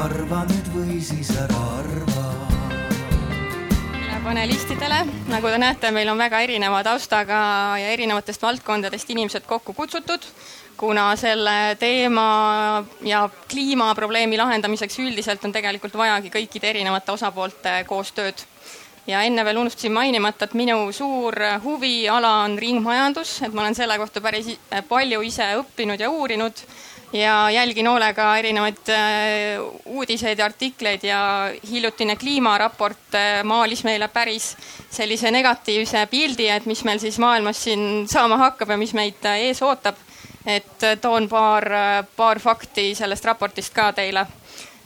arva nüüd või siis ära arva. Panelistidele, nagu te näete, meil on väga erineva taustaga ja erinevatest valdkondadest inimesed kokku kutsutud, kuna selle teema ja kliimaprobleemi lahendamiseks üldiselt on tegelikult vajagi kõikide erinevate osapoolte koostööd. ja enne veel unustasin mainimata, et minu suur huviala on ringmajandus, et ma olen selle kohta päris palju ise õppinud ja uurinud ja jälgin hoolega erinevaid äh, uudiseid ja artikleid ja hiljutine kliimaraport äh, maalis meile päris sellise negatiivse pildi, et mis meil siis maailmas siin saama hakkab ja mis meid äh, ees ootab. et toon paar, paar fakti sellest raportist ka teile.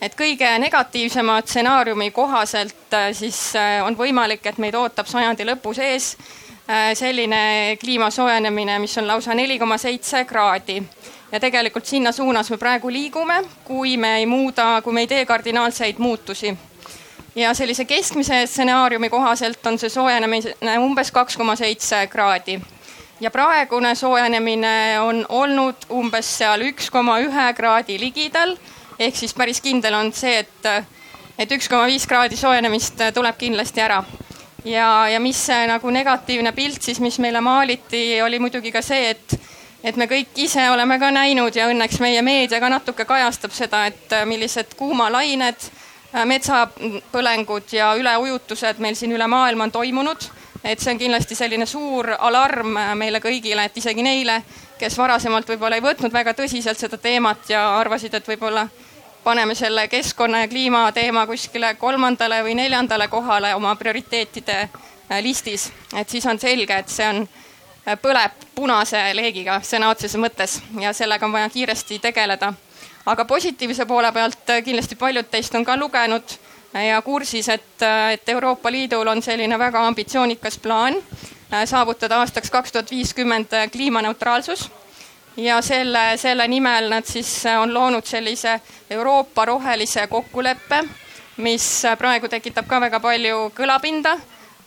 et kõige negatiivsema stsenaariumi kohaselt siis on võimalik, et meid ootab sajandi lõpus ees selline kliima soojenemine, mis on lausa neli koma seitse kraadi ja tegelikult sinna suunas me praegu liigume, kui me ei muuda, kui me ei tee kardinaalseid muutusi. ja sellise keskmise stsenaariumi kohaselt on see soojenemine umbes kaks koma seitse kraadi. ja praegune soojenemine on olnud umbes seal üks koma ühe kraadi ligidal. ehk siis päris kindel on see, et, et üks koma viis kraadi soojenemist tuleb kindlasti ära ja, ja mis see nagu negatiivne pilt siis, mis meile maaliti, oli muidugi ka see, et et me kõik ise oleme ka näinud ja õnneks meie meedia ka natuke kajastab seda, et äh, millised kuumalained, äh, metsapõlengud ja üleujutused meil siin üle maailma on toimunud. et see on kindlasti selline suur alarm äh, meile kõigile, et isegi neile, kes varasemalt võib-olla ei võtnud väga tõsiselt seda teemat ja arvasid, et võib-olla paneme selle keskkonna ja kliima teema kuskile kolmandale või neljandale kohale oma prioriteetide listis, et siis on selge, et see on põleb punase leegiga sõna otseses mõttes ja sellega on vaja kiiresti tegeleda. aga positiivse poole pealt kindlasti paljud teist on ka lugenud ja kursis, et, et Euroopa Liidul on selline väga ambitsioonikas plaan äh, saavutada aastaks kaks tuhat viiskümmend kliimaneutraalsus ja selle, selle nimel nad siis on loonud sellise Euroopa rohelise kokkuleppe, mis praegu tekitab ka väga palju kõlapinda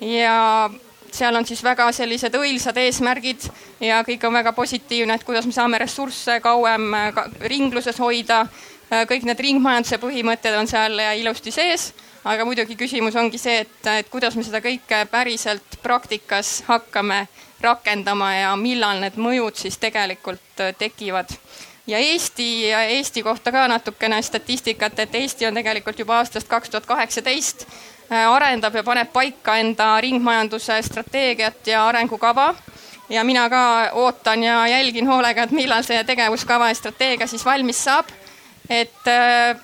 ja seal on siis väga sellised õilsad eesmärgid ja kõik on väga positiivne, et kuidas me saame ressursse kauem äh, ringluses hoida. Äh, kõik need ringmajanduse põhimõtted on seal ilusti sees, aga muidugi küsimus ongi see, et, et kuidas me seda kõike päriselt praktikas hakkame rakendama ja millal need mõjud siis tegelikult äh, tekivad ja Eesti, Eesti kohta ka natukene statistikat, et Eesti on tegelikult juba aastast kaks tuhat kaheksateist arendab ja paneb paika enda ringmajanduse strateegiat ja arengukava. ja mina ka ootan ja jälgin hoolega, et millal see tegevuskava ja strateegia siis valmis saab. et äh,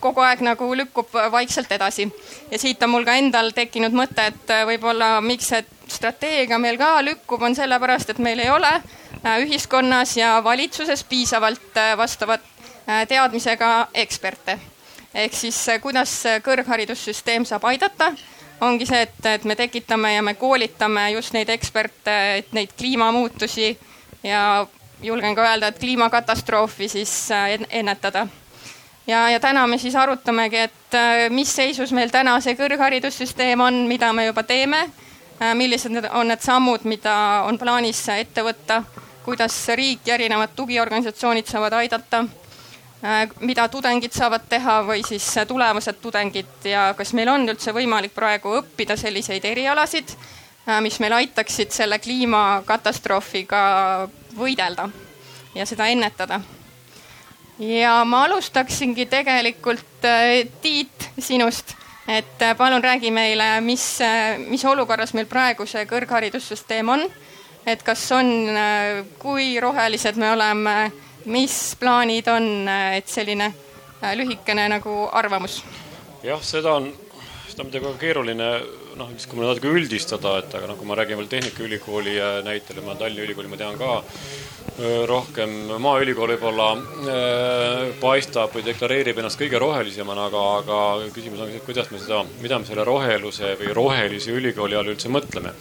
kogu aeg nagu lükkub vaikselt edasi ja siit on mul ka endal tekkinud mõte, et äh, võib-olla miks see strateegia meil ka lükkub, on sellepärast, et meil ei ole ühiskonnas ja valitsuses piisavalt vastavat teadmisega eksperte ehk siis kuidas kõrgharidussüsteem saab aidata, ongi see, et, et me tekitame ja me koolitame just neid eksperte, et neid kliimamuutusi ja julgen ka öelda, et kliimakatastroofi siis äh, ennetada. ja, ja täna me siis arutamegi, et äh, mis seisus meil täna see kõrgharidussüsteem on, mida me juba teeme, millised on need sammud, mida on plaanis ette võtta, kuidas riik ja erinevad tugiorganisatsioonid saavad aidata mida tudengid saavad teha või siis tulevased tudengid ja kas meil on üldse võimalik praegu õppida selliseid erialasid, äh, mis meil aitaksid selle kliimakatastroofiga võidelda ja seda ennetada. ja ma alustaksingi tegelikult äh, Tiit sinust, et palun räägi meile, mis, mis olukorras meil praegu see kõrgharidussüsteem on, et kas on, kui rohelised me oleme mis plaanid on, et selline äh, lühikene nagu arvamus? jah, seda on, seda on muidugi keeruline noh, siis kui natuke üldistada, et aga noh, kui ma räägin veel Tehnikaülikooli äh, näitel ma Tallinna Ülikooli ma tean ka äh, rohkem, Maaülikool võib-olla paistab või deklareerib ennast kõige rohelisemana, aga, aga küsimus on, kuidas me seda, mida me selle roheluse või rohelise ülikooli all üldse mõtleme.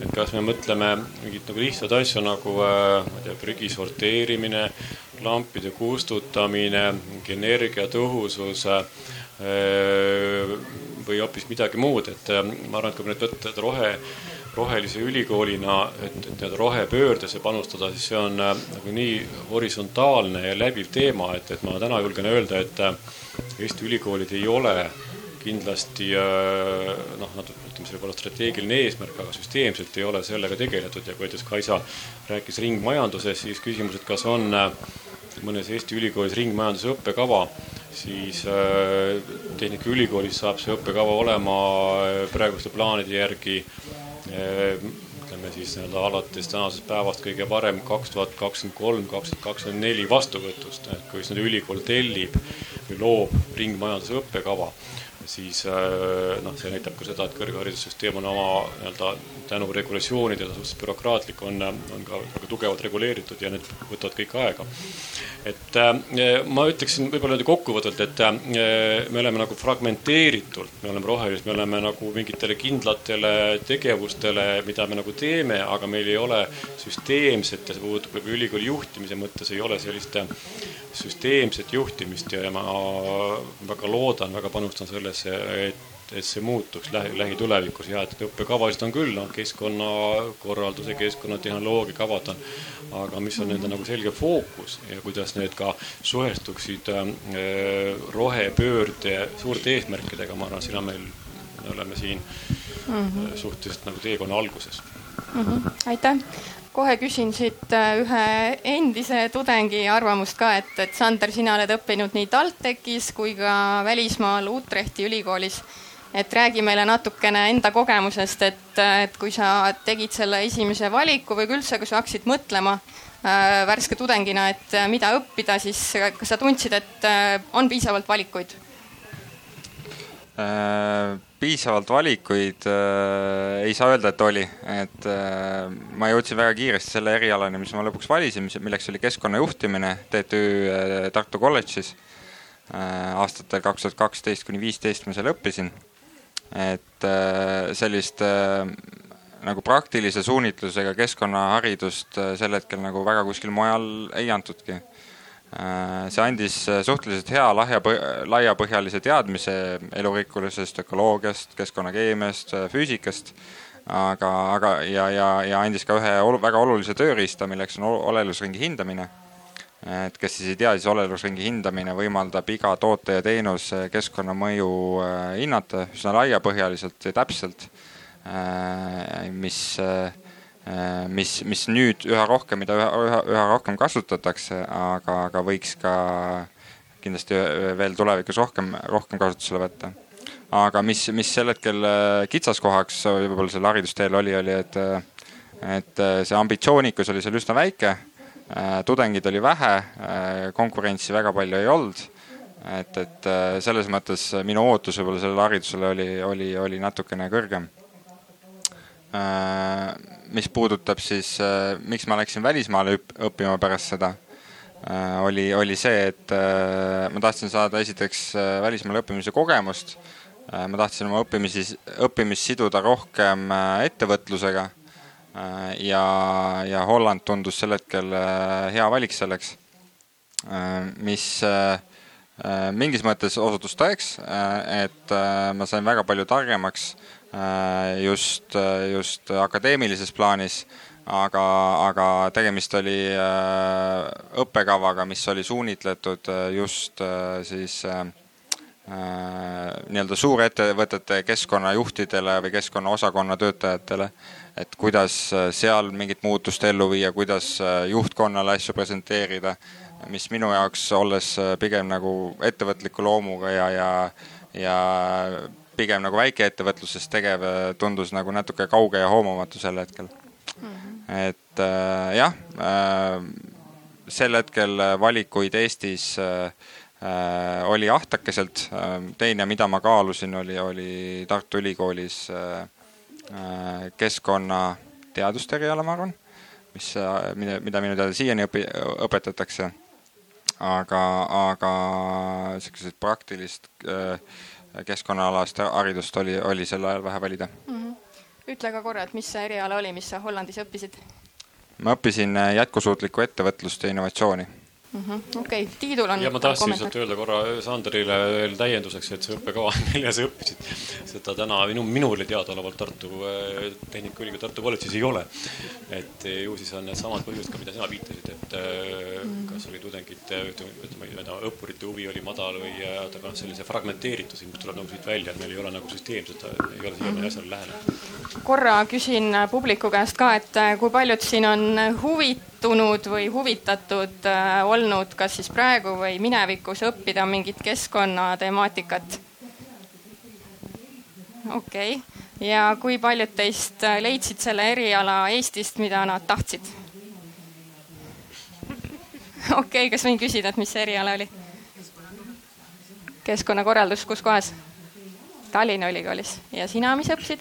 Et kas me mõtleme mingeid nagu lihtsaid asju nagu äh, ma ei tea, prügi sorteerimine, lampide kustutamine, mingi energiatõhusus äh, või hoopis midagi muud, et äh, ma arvan, et kui nüüd võtta rohe, rohelise ülikoolina, et, et nii-öelda rohepöördesse panustada, siis see on nagu nii horisontaalne ja läbiv teema, et, et ma täna julgen öelda, et Eesti ülikoolid ei ole kindlasti noh, nad ütleme, see võib olla strateegiline eesmärk, aga süsteemselt ei ole sellega tegeletud ja kui näiteks Kaisa rääkis ringmajandusest, siis küsimus, et kas on mõnes Eesti ülikoolis ringmajanduse õppekava, siis Tehnikaülikoolis saab see õppekava olema praeguste plaanide järgi ütleme siis nii-öelda alates tänasest päevast kõige varem kaks tuhat kakskümmend kolm, kaks tuhat kakskümmend neli vastuvõtust, et kui siis nüüd ülikool tellib või loob ringmajanduse õppekava siis äh, noh, see näitab ka seda, et kõrgharidussüsteem on oma nii-öelda tänu regulatsioonidele suhteliselt bürokraatlik, on, on ka väga tugevalt reguleeritud ja need võtavad kõik aega. et äh, ma ütleksin võib-olla niimoodi kokkuvõtvalt, et äh, me oleme nagu fragmenteeritult, me oleme rohelised, me oleme nagu mingitele kindlatele tegevustele, mida me nagu teeme, aga meil ei ole süsteemset ja see puudutab võib-olla ülikooli juhtimise mõttes ei ole sellist süsteemset juhtimist ja, ja ma väga loodan, väga panustan sellesse, et, et see muutuks lähi, lähitulevikus ja et õppekavasid on küll, noh, keskkonnakorralduse, keskkonnatehnoloogia kavad on, aga mis on nende nagu selge fookus ja kuidas need ka suhestuksid äh, rohepöörde suurte eesmärkidega, ma arvan, siin on meil, me oleme siin mm -hmm. suhteliselt nagu teekonna alguses mm. -hmm. aitäh kohe küsin siit äh, ühe endise tudengi arvamust ka, et, et Sander, sina oled õppinud nii TalTechis kui ka välismaal Utrechti ülikoolis. et räägi meile natukene enda kogemusest, et, et kui sa tegid selle esimese valiku või üldse, kui sa hakkasid mõtlema äh, värske tudengina, et äh, mida õppida, siis kas sa tundsid, et äh, on piisavalt valikuid? Piisavalt valikuid äh, ei saa öelda, et oli, et äh, ma jõudsin väga kiiresti selle erialani, mis ma lõpuks valisin, milleks oli keskkonnajuhtimine TTÜ äh, Tartu kolledžis äh,. aastatel kaks tuhat kaksteist kuni viisteist ma seal õppisin. et äh, sellist äh, nagu praktilise suunitlusega keskkonnaharidust äh, sel hetkel nagu väga kuskil mujal ei antudki Äh, see andis äh, suhteliselt hea lahja, laiapõhjalise teadmise elurikkusest, ökoloogiast, keskkonnakeemiast, äh, füüsikast, aga, aga ja, ja, ja andis ka ühe olu, väga olulise tööriista, milleks on olelusringi hindamine. et kes siis ei tea, siis olelusringi hindamine võimaldab iga toote ja teenuse keskkonnamõju hinnata üsna laiapõhjaliselt ja täpselt, mis Äh, mis, mis nüüd üha rohkem, mida üha, üha, üha rohkem kasutatakse, aga, aga võiks ka kindlasti veel tulevikus rohkem, rohkem kasutusele võtta. aga mis, mis sel hetkel äh, kitsaskohaks võib-olla sel haridusteel oli, oli, et, et äh, see ambitsioonikus oli seal üsna väike, tudengeid oli vähe, konkurentsi väga palju ei olnud et, et selles mõttes minu ootus võib-olla sellele haridusele oli, oli, oli natukene kõrgem Äh, mis puudutab siis, äh, miks ma läksin välismaale õppima pärast seda, äh, oli, oli see, et ma tahtsin saada esiteks välismaal õppimise kogemust. ma tahtsin oma õppimisi, õppimist siduda rohkem ettevõtlusega. ja, ja Holland tundus sel hetkel hea valik selleks, mis mingis mõttes osutus tõeks, et ma sain väga palju targemaks Äh, just, äh, just akadeemilises plaanis, aga, aga tegemist oli äh, õppekavaga, mis oli suunitletud just siis nii-öelda suurettevõtete keskkonnajuhtidele või keskkonnaosakonna töötajatele, et kuidas seal mingit muutust ellu viia, kuidas juhtkonnale asju presenteerida, mis minu jaoks, olles pigem nagu ettevõtliku loomuga ja, ja ja pigem nagu väikeettevõtluses tegev tundus nagu natuke kauge ja hoomamatu sel hetkel mm. -hmm. et äh, jah äh,, sel hetkel valikuid Eestis äh, äh, oli ahtakeselt äh,. teine, mida ma kaalusin, oli, oli Tartu Ülikoolis äh, äh keskkonnateaduste eriala, ma arvan, mis, äh, mida, mida minu teada siiani õpi-, õpetatakse. aga, aga siukesed praktilist äh, keskkonnaalast haridust oli, oli sel ajal vähe valida mm. -hmm. ütle ka korra, et mis see eriala oli, mis sa Hollandis õppisid? ma õppisin äh, jätkusuutlikku ettevõtlust ja innovatsiooni. Okei, Tiidul on ja ma tahtsin lihtsalt öelda korra Sanderile veel täienduseks, et see õppekava, millega sa õppisid, seda täna minu, minule teadaolevalt Tartu äh, Tehnikaülikooli Tartu kolledžis ei ole. et äh, ju siis on needsamad põhjused ka, mida sina viitasid, et äh, kas oli tudengite, ütleme, õppurite huvi oli madal või aga noh, sellise fragmenteeritus ilmselt tuleb nagu siit välja, et meil ei ole nagu süsteemset, ei ole siiamaani asjale lähenenud. korra küsin publiku käest ka, et äh, kui paljud siin on huvitunud või huvitatud äh, olnud, kas siis praegu või minevikus õppida mingit keskkonnatemaatikat? okei okay., ja kui paljud teist äh, leidsid selle eriala Eestist, mida nad tahtsid? okei okay,, kas võin küsida, et mis see eriala oli? keskkonnakorraldus, kus kohas? Tallinna Ülikoolis ja sina, mis õppisid?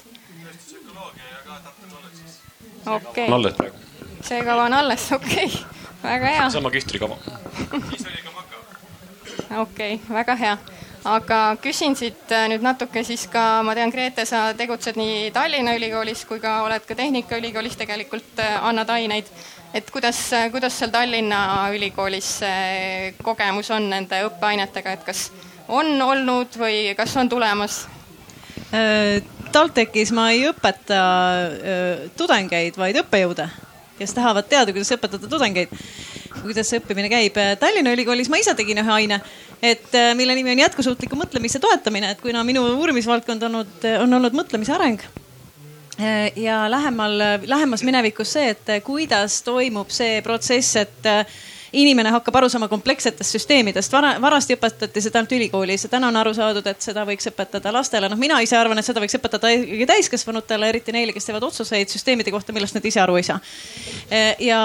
okei on alles praegu. See kava on alles, okei okay., väga hea. see on magistrikava. okei okay,, väga hea. aga küsin siit äh, nüüd natuke siis ka, ma tean, Grete, sa tegutsed nii Tallinna Ülikoolis kui ka oled ka Tehnikaülikoolis tegelikult äh, annad aineid. et kuidas, kuidas seal Tallinna Ülikoolis kogemus on nende õppeainetega, et kas on olnud või kas on tulemas? Äh, TalTechis ma ei õpeta tudengeid, vaid õppejõude, kes tahavad teada, kuidas õpetada tudengeid, kuidas see õppimine käib. Tallinna Ülikoolis ma ise tegin ühe aine, et mille nimi on jätkusuutliku mõtlemise toetamine, et kuna minu uurimisvaldkond olnud, on olnud mõtlemise areng ja lähemal, lähemas minevikus see, et kuidas toimub see protsess, et inimene hakkab aru saama komplekssetest süsteemidest. vara, vanasti õpetati seda ainult ülikoolis ja täna on aru saadud, et seda võiks õpetada lastele. noh, mina ise arvan, et seda võiks õpetada ikkagi täiskasvanutele, eriti neile, kes teevad otsuseid süsteemide kohta, millest nad ise aru ei saa. ja,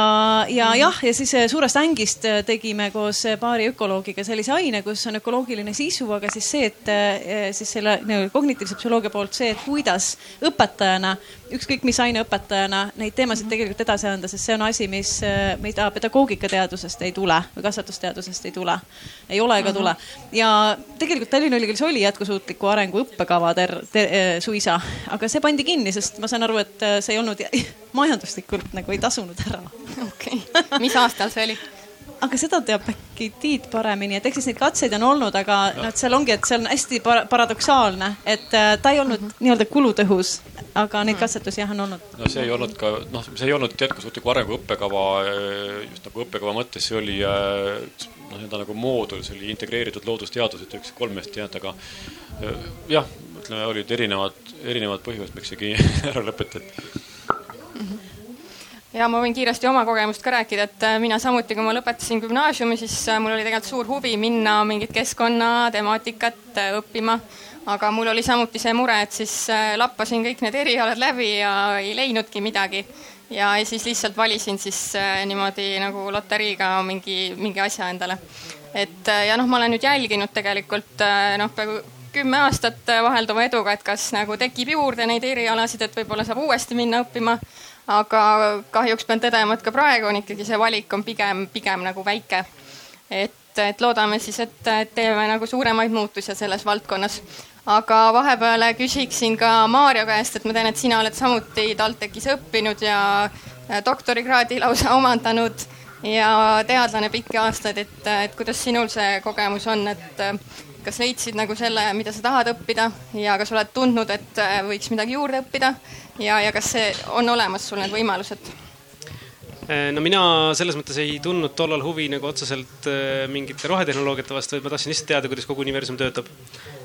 ja jah, ja siis suurest ängist tegime koos paari ökoloogiga sellise aine, kus on ökoloogiline sisu, aga siis see, et siis selle nagu kognitiivse psühholoogia poolt see, et kuidas õpetajana ükskõik mis aineõpetajana neid teemasid tegelikult edasi anda, sest see on asi, mis, mida pedagoogikateadusest ei tule või kasvatusteadusest ei tule. ei ole ega tule. ja tegelikult Tallinna Ülikoolis oli jätkusuutliku arengu õppekava ter-, ter, suisa, aga see pandi kinni, sest ma saan aru, et see ei olnud majanduslikult nagu ei tasunud ära. okei okay., mis aastal see oli? Aga seda teab äkki Tiit paremini, et eks siis neid katseid on olnud, aga noh, et seal ongi, et see on hästi par paradoksaalne, et ta ei olnud mm -hmm. nii-öelda kulutõhus, aga neid katsetusi jah on olnud. no see ei olnud ka noh, see ei olnud jätkusuutliku arengu õppekava just nagu õppekava mõttes, see oli noh, nii-öelda nagu moodul, see oli integreeritud loodusteadused, üks kolmest jah, aga jah, ütleme, olid erinevad, erinevad põhjused, miks see ära lõpetati ja ma võin kiiresti oma kogemust ka rääkida, et äh, mina samuti, kui ma lõpetasin gümnaasiumi, siis äh, mul oli tegelikult suur huvi minna mingit keskkonnatemaatikat äh, õppima. aga mul oli samuti see mure, et siis lappasin kõik need erialad läbi ja ei leidnudki midagi. ja siis lihtsalt valisin siis niimoodi nagu loteriiga mingi, mingi asja endale. et ja noh, ma olen nüüd jälginud tegelikult noh, peaaegu kümme aastat vahelduva eduga, et kas nagu tekib juurde neid erialasid, et võib-olla saab uuesti minna õppima aga kahjuks pean tõdema, et ka praegu on ikkagi see valik on pigem, pigem nagu väike. et, et loodame siis, et, teeme nagu suuremaid muutusi selles valdkonnas. aga vahepeal küsiksin ka Maarjo käest, et ma tean, et sina oled samuti TalTechis õppinud ja doktorikraadi lausa omandanud ja teadlane pikki aastaid, et, et kuidas sinul see kogemus on, et kas leidsid nagu selle, mida sa tahad õppida ja kas oled tundnud, et võiks midagi juurde õppida ja, ja kas see on olemas sul need võimalused? no mina selles mõttes ei tundnud tollal huvi nagu otseselt äh, mingite rohetehnoloogiate vastu, vaid ma tahtsin lihtsalt teada, kuidas kogu universum töötab.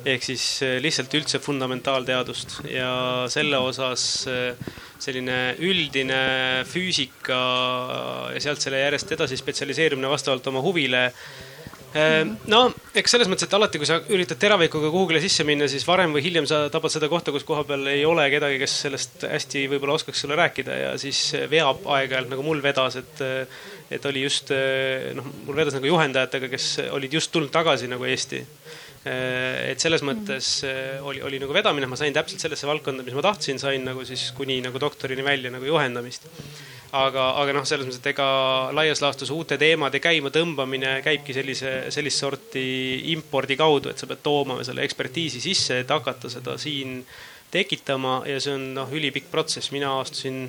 ehk siis äh, lihtsalt üldse fundamentaalteadust ja selle osas äh, selline üldine füüsika ja sealt selle järjest edasi spetsialiseerumine vastavalt oma huvile no eks selles mõttes, et alati, kui sa üritad teravikuga kuhugile sisse minna, siis varem või hiljem sa tabad seda kohta, kus koha peal ei ole kedagi, kes sellest hästi võib-olla oskaks sulle rääkida ja siis veab aeg-ajalt nagu mul vedas, et, et oli just noh, mul vedas nagu juhendajatega, kes olid just tulnud tagasi nagu Eesti. Ehm, et selles mõttes oli, oli nagu vedamine, ma sain täpselt sellesse valdkonda, mis ma tahtsin, sain nagu siis kuni nagu doktorini välja nagu juhendamist aga, aga noh, selles mõttes, et ega laias laastus uute teemade käimatõmbamine käibki sellise, sellist sorti impordi kaudu, et sa pead tooma selle ekspertiisi sisse, et hakata seda siin tekitama ja see on noh, ülipikk protsess, mina astusin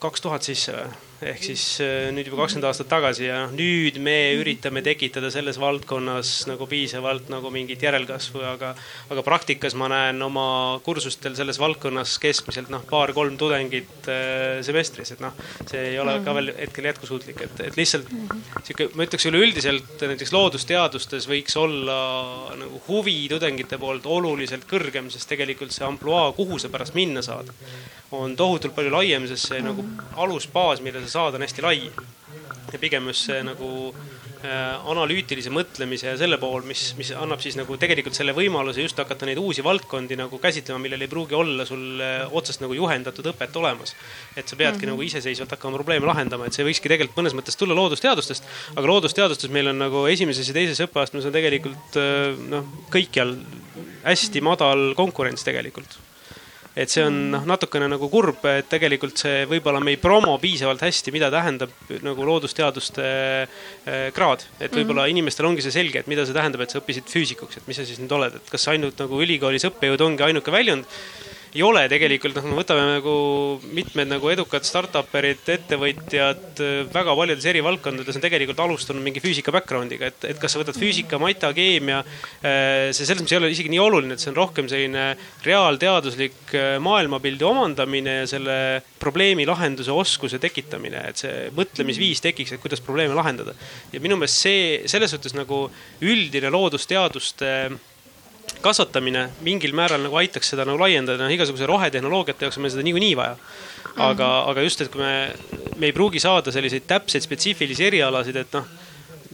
kaks tuhat sisse või ehk siis äh, nüüd juba kakskümmend aastat tagasi ja nüüd me üritame tekitada selles valdkonnas nagu piisavalt nagu mingit järelkasvu, aga, aga praktikas ma näen oma kursustel selles valdkonnas keskmiselt noh, paar-kolm tudengit äh, semestris, et noh, see ei ole ka veel hetkel jätkusuutlik, et, et lihtsalt sihuke, ma ütleks üleüldiselt näiteks loodusteadustes võiks olla nagu huvi tudengite poolt oluliselt kõrgem, sest tegelikult see ampluaa, kuhu sa pärast minna saad, on tohutult palju laiem, sest see nagu alusbaas, mille sa saad, on hästi lai. ja pigem just see nagu äh, analüütilise mõtlemise ja selle pool, mis, mis annab siis nagu tegelikult selle võimaluse just hakata neid uusi valdkondi nagu käsitlema, millel ei pruugi olla sul äh, otsest nagu juhendatud õpet olemas. et sa peadki mm -hmm. nagu iseseisvalt hakkama probleeme lahendama, et see võikski tegelikult mõnes mõttes tulla loodusteadustest. aga loodusteadustes meil on nagu esimeses ja teises õppeastmes on tegelikult äh, noh, kõikjal hästi madal konkurents tegelikult et see on noh, natukene nagu kurb, et tegelikult see võib-olla me ei promo piisavalt hästi, mida tähendab nagu loodusteaduste äh, kraad. et võib-olla mm -hmm. inimestel ongi see selge, et mida see tähendab, et sa õppisid füüsikuks, et mis sa siis nüüd oled, et kas ainult nagu ülikoolis õppejõud ongi ainuke väljund ei ole tegelikult, noh, võtame nagu mitmed nagu edukad startup'erid, ettevõtjad väga paljudes eri valdkondades on tegelikult alustanud mingi füüsika background'iga, et, et kas sa võtad füüsika, mata, keemia. Eh, see selles mõttes ei ole isegi nii oluline, et see on rohkem selline reaalteaduslik eh, maailmapildi omandamine ja selle probleemi lahenduse oskuse tekitamine, et see mõtlemisviis tekiks, et kuidas probleeme lahendada. ja minu meelest see selles suhtes nagu üldine loodusteaduste kasvatamine mingil määral nagu aitaks seda nagu laiendada, noh igasuguse rohetehnoloogiate jaoks on meil seda niikuinii vaja. aga mm, -hmm. aga just, et kui me, me ei pruugi saada selliseid täpseid spetsiifilisi erialasid, et noh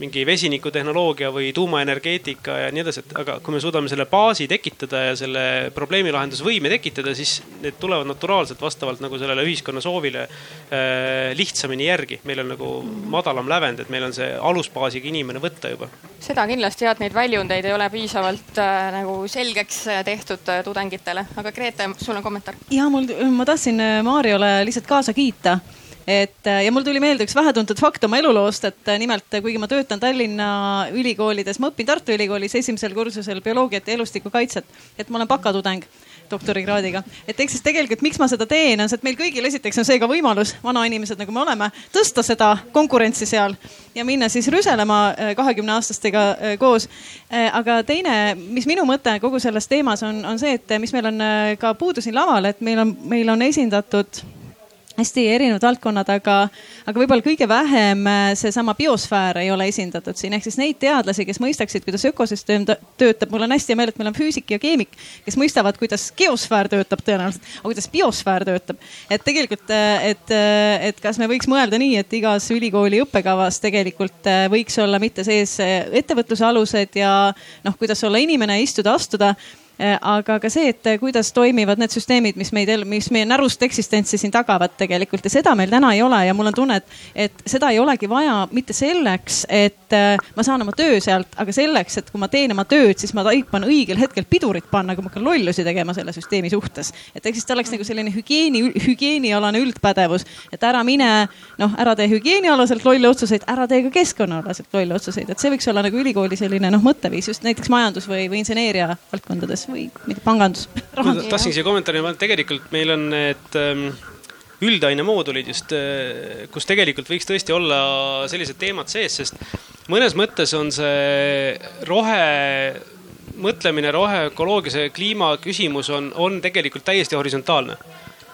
mingi vesinikutehnoloogia või tuumaenergeetika ja nii edasi, et aga kui me suudame selle baasi tekitada ja selle probleemi lahendusvõime tekitada, siis need tulevad naturaalselt vastavalt nagu sellele ühiskonna soovile äh, lihtsamini järgi. meil on nagu madalam lävend, et meil on see alusbaasiga inimene võtta juba. seda kindlasti jah, et neid väljundeid ei ole piisavalt äh, nagu selgeks tehtud äh, tudengitele, aga Grete, sul on kommentaar? ja mul, ma tahtsin äh, Mariole lihtsalt kaasa kiita et äh, ja mul tuli meelde üks vähetuntud fakt oma eluloost, et äh, nimelt kuigi ma töötan Tallinna ülikoolides, ma õpin Tartu Ülikoolis esimesel kursusel bioloogiat ja elustikukaitset, et ma olen bakatudeng doktorikraadiga. et ehk siis tegelikult, miks ma seda teen, on see, et meil kõigil esiteks on seega võimalus, vanainimesed nagu me oleme, tõsta seda konkurentsi seal ja minna siis rüselema äh, kahekümne aastastega koos. aga teine, mis minu mõte kogu selles teemas on, on see, et mis meil on ka puudu siin laval, et meil on, meil on esindatud hästi erinevad valdkonnad, aga, aga võib-olla kõige vähem äh, seesama biosfäär ei ole esindatud siin, ehk siis neid teadlasi, kes mõistaksid, kuidas ökosüsteem töötab. mul on hästi hea meel, et meil on füüsik ja keemik, kes mõistavad, kuidas geosfäär töötab tõenäoliselt, aga kuidas biosfäär töötab. et tegelikult, äh, et, äh, et kas me võiks mõelda nii, et igas ülikooli õppekavas tegelikult võiks olla mitte sees ettevõtluse alused ja noh, kuidas olla inimene, istuda, astuda aga ka see, et äh, kuidas toimivad need süsteemid, mis meid, mis meie närust eksistentsi siin tagavad tegelikult. Ja seda meil täna ei ole ja mul on tunne, et, et seda ei olegi vaja mitte selleks, et äh, ma saan oma töö sealt, aga selleks, et kui ma teen oma tööd, siis ma taipan õigel hetkel pidurit panna, kui ma hakkan lollusi tegema selle süsteemi suhtes. et ehk siis ta oleks nagu selline hügieeni, hügieenialane üldpädevus, et ära mine, noh, ära tee hügieenialaselt lolle otsuseid, ära tee ka keskkonnaalaselt lolle otsuseid, et see võiks olla nagu ülikooli selline noh, mõtteviis just näiteks majandus või, või inseneeria valdkondades või mitte pangandus. tahtsin siia kommentaari, tegelikult meil on need ähm, üldainemoodulid just, äh, kus tegelikult võiks tõesti olla sellised teemad sees, sest mõnes mõttes on see rohe mõtlemine roheökoloogia, see kliimaküsimus on, on tegelikult täiesti horisontaalne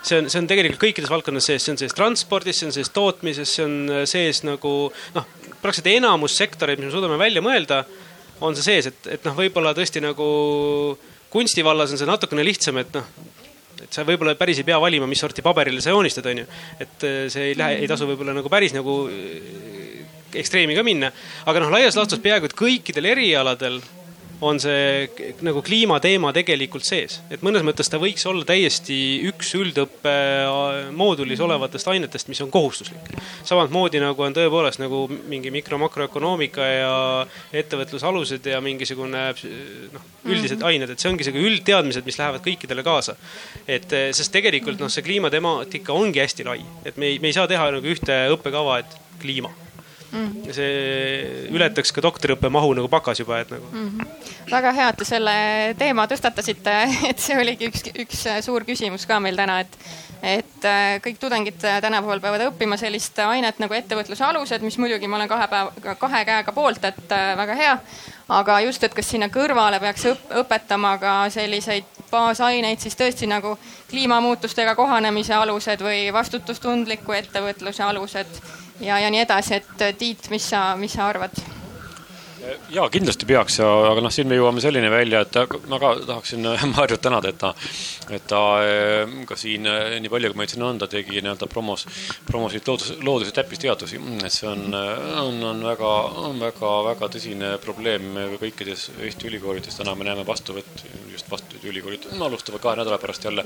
see on, see on tegelikult kõikides valdkondades sees, see on sees transpordis, see on sees tootmises, see on sees nagu noh, praktiliselt enamus sektoreid, mis me suudame välja mõelda, on see sees, et, et noh, võib-olla tõesti nagu kunsti vallas on see natukene lihtsam, et noh, et sa võib-olla päris ei pea valima, mis sorti paberile sa joonistad, onju. et äh, see ei lähe, ei tasu võib-olla nagu päris nagu äh, ekstreemi ka minna. aga noh, laias laastus peaaegu et kõikidel erialadel on see nagu kliimateema tegelikult sees. et mõnes mõttes ta võiks olla täiesti üks üldõppe moodulis olevatest ainetest, mis on kohustuslik. samamoodi nagu on tõepoolest nagu mingi mikro-makroökonoomika ja ettevõtlusalused ja mingisugune noh, üldised mm -hmm. ained, et see ongi sihuke üldteadmised, mis lähevad kõikidele kaasa. et sest tegelikult noh, see kliimatemaatika ongi hästi lai, et me ei, me ei saa teha nagu ühte õppekava, et kliima mm.. ja see ületaks ka doktoriõppe mahu nagu bakas juba, et nagu mm. -hmm. väga hea, et te selle teema tõstatasite, et see oligi üks, üks suur küsimus ka meil täna, et et äh, kõik tudengid tänapäeval peavad õppima sellist ainet nagu ettevõtluse alused, mis muidugi ma olen kahe päeva, kahe käega poolt, et väga hea. aga just, et kas sinna kõrvale peaks õpetama ka selliseid baasaineid, siis tõesti nagu kliimamuutustega kohanemise alused või vastutustundliku ettevõtluse alused ja, ja nii edasi, et Tiit, mis sa, mis sa arvad? Ja kindlasti peaks ja, aga noh, siin me jõuame selline välja, et ma ka tahaksin Marjut tänada, et ta, et ta eh, ka siin eh, nii palju, kui meid siin on, ta tegi nii-öelda promos, promosid loodus, loodus- ja täppisteadusi. et see on, on, on väga, on väga, väga tõsine probleem kõikides Eesti ülikoolides. täna me näeme vastuvõtt, just vastuvõtt ülikoolid alustavad kahe nädala pärast jälle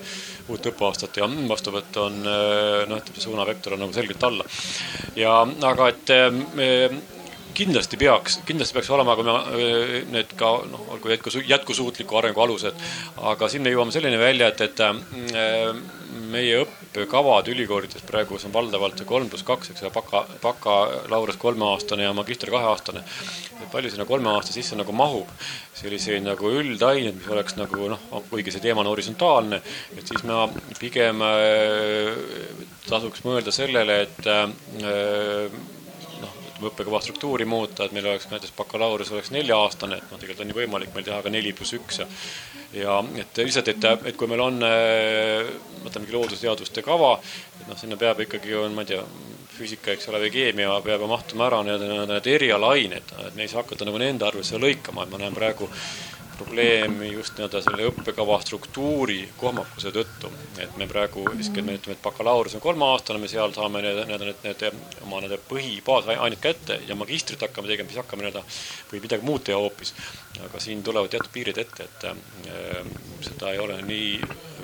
uut õppeaastat ja vastuvõtt on eh, noh, ütleme suunavektor on nagu selgelt alla. ja aga et me kindlasti peaks, kindlasti peaks olema, kui me need ka noh, olgu jätkusu-, jätkusuutliku arengu alused, aga siin me jõuame selleni välja, et, et äh, meie õppekavad ülikoolides praegu on valdavalt see kolm pluss kaks, eks ole, baka, bakalaureus kolmeaastane ja magister kaheaastane. palju sinna kolme aasta sisse nagu mahub? Selliseid nagu üldaineid, mis oleks nagu noh, kuigi see teema on horisontaalne, et siis ma pigem äh, tasuks mõelda sellele, et äh, ütleme, õppekava struktuuri muuta, et meil oleks näiteks bakalaureus oleks nelja-aastane, et noh, tegelikult on ju võimalik meil teha ka neli pluss üks ja ja et lihtsalt, et, et kui meil on, võtamegi loodusteaduste kava, et noh, sinna peab ikkagi, ma ei tea, füüsika, eks ole, või keemia peab mahtuma ära need, need erialaained, et me ei saa hakata nagu nende arvesse lõikama, et ma näen praegu probleemi just nii-öelda selle õppekava struktuuri kohmakuse tõttu. et me praegu eeskätt me ütleme, et bakalaureus on kolmeaastane, me seal saame need, need, need, need oma need põhi, baasained kätte ja magistrit hakkame tegema, siis hakkame nii-öelda või midagi muud teha hoopis. aga siin tulevad teatud piirid ette, et äh, seda ei ole nii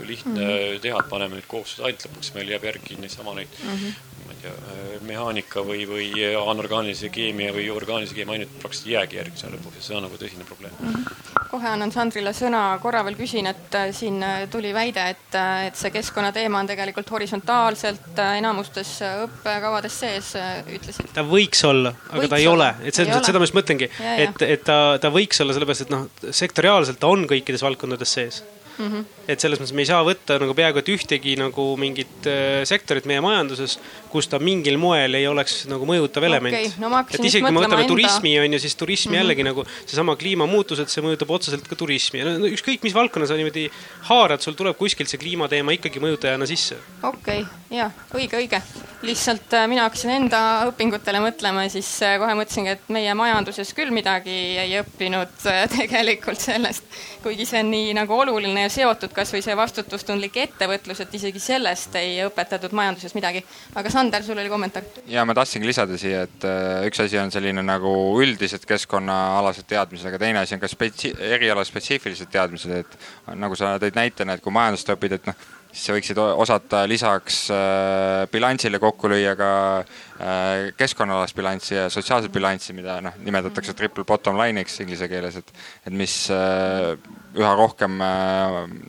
lihtne mm -hmm. teha, et paneme nüüd kohustused ainult lõpuks, meil jääb järgi niisama neid mm -hmm ma ei tea, äh, mehaanika või, või anorgaanilise keemia või orgaanilise keemia aineid praktiliselt jäägi järgi seal lõpuks ja see on nagu tõsine probleem mm. -hmm. kohe annan Sandrile sõna, korra veel küsin, et äh, siin äh, tuli väide, et, et see keskkonnateema on tegelikult horisontaalselt enamustes õppekavades sees, ütlesid. ta võiks olla, aga võiks ta ei olla. ole, et mõttes, seda ma just mõtlengi, et, et ta, ta võiks olla sellepärast, et noh, sektoriaalselt ta on kõikides valdkondades sees mm. -hmm. et selles mõttes me ei saa võtta nagu peaaegu et ühtegi nagu mingit äh, sektorit meie majanduses, kus ta mingil moel ei oleks nagu mõjutav element okay.. No, et isegi kui me võtame enda... turismi on ju, siis turismi mm -hmm. jällegi nagu seesama kliimamuutused, see mõjutab otseselt ka turismi ja no, ükskõik mis valdkonnas sa niimoodi haarad, sul tuleb kuskilt see kliimateema ikkagi mõjutajana sisse. okei okay., ja õige, õige. lihtsalt äh, mina hakkasin enda õpingutele mõtlema ja siis äh, kohe mõtlesingi, et meie majanduses küll midagi ei õppinud tegelikult sellest, kuigi see on nii nagu oluline ja seotud kasvõi see vastutustundlik ettevõtlus, et isegi sellest ei õpetatud majanduses midagi. aga Sander, sul oli kommentaar? ja ma tahtsingi lisada siia, et äh, üks asi on selline nagu üldised keskkonnaalased teadmised, aga teine asi on ka spetsi-, eriala spetsiifilised teadmised, et nagu sa tõid näitena, et kui majandust õpid, et noh siis sa võiksid osata lisaks äh, bilansile kokku lüüa ka äh, keskkonnaalast bilanssi ja sotsiaalset bilanssi, mida noh, nimetatakse triple bottom line'iks inglise keeles, et, et mis äh, üha rohkem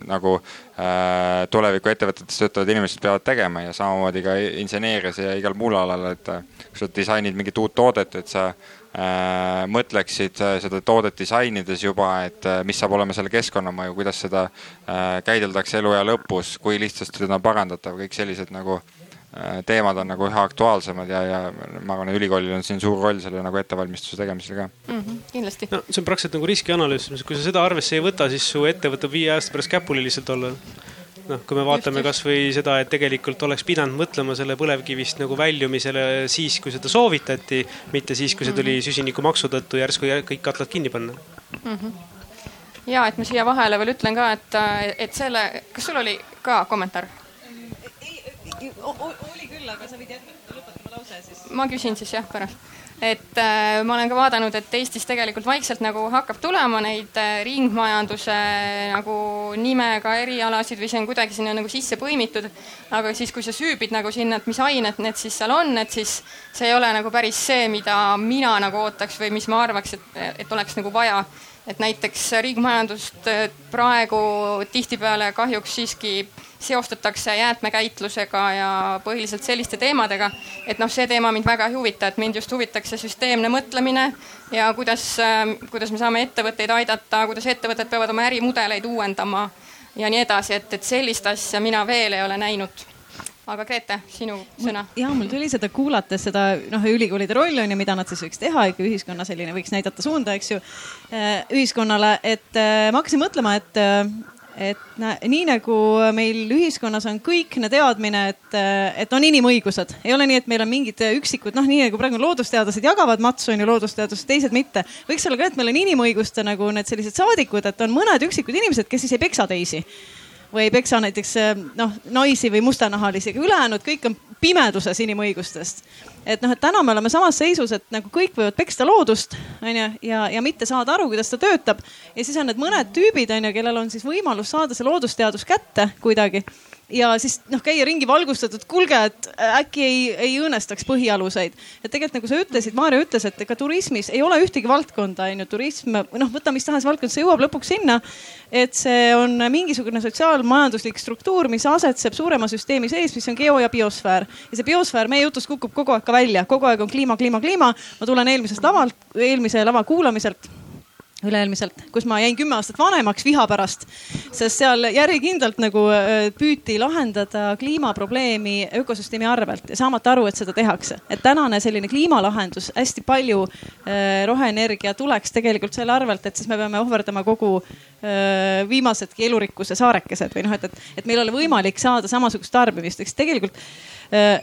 nagu tuleviku ettevõtetes töötavad inimesed peavad tegema ja samamoodi ka inseneerias ja igal muul alal, et kui sa disainid mingit uut toodet, et sa mõtleksid äh, seda toodet disainides juba, et äh, mis saab olema selle keskkonnamõju, kuidas seda käideldakse eluea lõpus, kui lihtsasti seda on parandatav, kõik sellised nagu teemad on nagu üha aktuaalsemad ja, ja ma arvan, et ülikoolil on siin suur roll selle nagu ettevalmistuse tegemisel ka mm. -hmm, kindlasti. no see on praktiliselt nagu riskianalüüs, kui sa seda arvesse ei võta, siis su ettevõte viie aasta pärast käpuli lihtsalt olla noh, kui me vaatame kasvõi seda, et tegelikult oleks pidanud mõtlema selle põlevkivist nagu väljumisele siis, kui seda soovitati, mitte siis, kui see tuli mhm. süsinikumaksu tõttu järsku kõik katlad kinni panna mm. -hmm. ja et ma siia vahele veel ütlen ka, et, et selle, kas sul oli ka kommentaar? oli küll, aga sa võid jätkata, lõpetama lause siis. ma küsin siis jah pärast et äh, ma olen ka vaadanud, et Eestis tegelikult vaikselt nagu hakkab tulema neid äh, ringmajanduse nagu nimega erialasid või see on kuidagi sinna nagu sisse põimitud. aga siis, kui sa süübid nagu sinna, et mis ained need siis seal on, et siis see ei ole nagu päris see, mida mina nagu ootaks või mis ma arvaks, et, et oleks nagu vaja et näiteks ringmajandust äh, praegu tihtipeale kahjuks siiski seostatakse jäätmekäitlusega ja põhiliselt selliste teemadega. et noh, see teema mind väga ei huvita, et mind just huvitaks see süsteemne mõtlemine ja kuidas, äh, kuidas me saame ettevõtteid aidata, kuidas ettevõtted peavad oma ärimudeleid uuendama ja nii edasi, et, et sellist asja mina veel ei ole näinud aga Grete, sinu sõna. ja mul tuli seda kuulates seda noh, ülikoolide roll on ju, mida nad siis võiks teha ikka ühiskonna selline võiks näidata suunda, eks ju ühiskonnale, et ma hakkasin mõtlema, et et nii nagu meil ühiskonnas on kõikne teadmine, et, et on inimõigused, ei ole nii, et meil on mingid üksikud, noh, nii nagu praegu loodusteadlased jagavad matsu, on ju, loodusteadused, teised mitte. võiks olla ka, et meil on inimõiguste nagu need sellised saadikud, et on mõned üksikud inimesed, kes siis ei peksa teisi või ei peksa näiteks noh, naisi või mustanahalisi, ülejäänud kõik on pimeduses inimõigustest. et noh, et täna me oleme samas seisus, et nagu kõik võivad peksta loodust, onju, ja, ja mitte saada aru, kuidas ta töötab. ja siis on need mõned tüübid, onju, kellel on siis võimalus saada see loodusteadus kätte kuidagi ja siis noh, käia ringi valgustatud, kuulge, et äkki ei, ei õõnestaks põhialuseid. et tegelikult nagu sa ütlesid, Maarja ütles, et ega turismis ei ole ühtegi valdkonda, on ju, turism, noh, võta mis tahes valdkond, see jõuab lõpuks sinna, et see on mingisugune sotsiaalmajanduslik struktuur, mis asetseb suurema süsteemi sees, mis on geo- ja biosfäär. ja see biosfäär meie jutust kukub kogu aeg ka välja, kogu aeg on kliima, kliima, kliima. ma tulen eelmisest lavalt, eelmise lava kuulamiselt üle-eelmiselt, kus ma jäin kümme aastat vanemaks viha pärast, sest seal järjekindlalt nagu äh, püüti lahendada kliimaprobleemi ökosüsteemi arvelt ja saamata aru, et seda tehakse. et tänane selline kliimalahendus, hästi palju äh, roheenergia tuleks tegelikult selle arvelt, et siis me peame ohverdama kogu äh, viimasedki elurikkuse saarekesed või noh, et, et, et meil ei ole võimalik saada samasugust tarbimist, eks tegelikult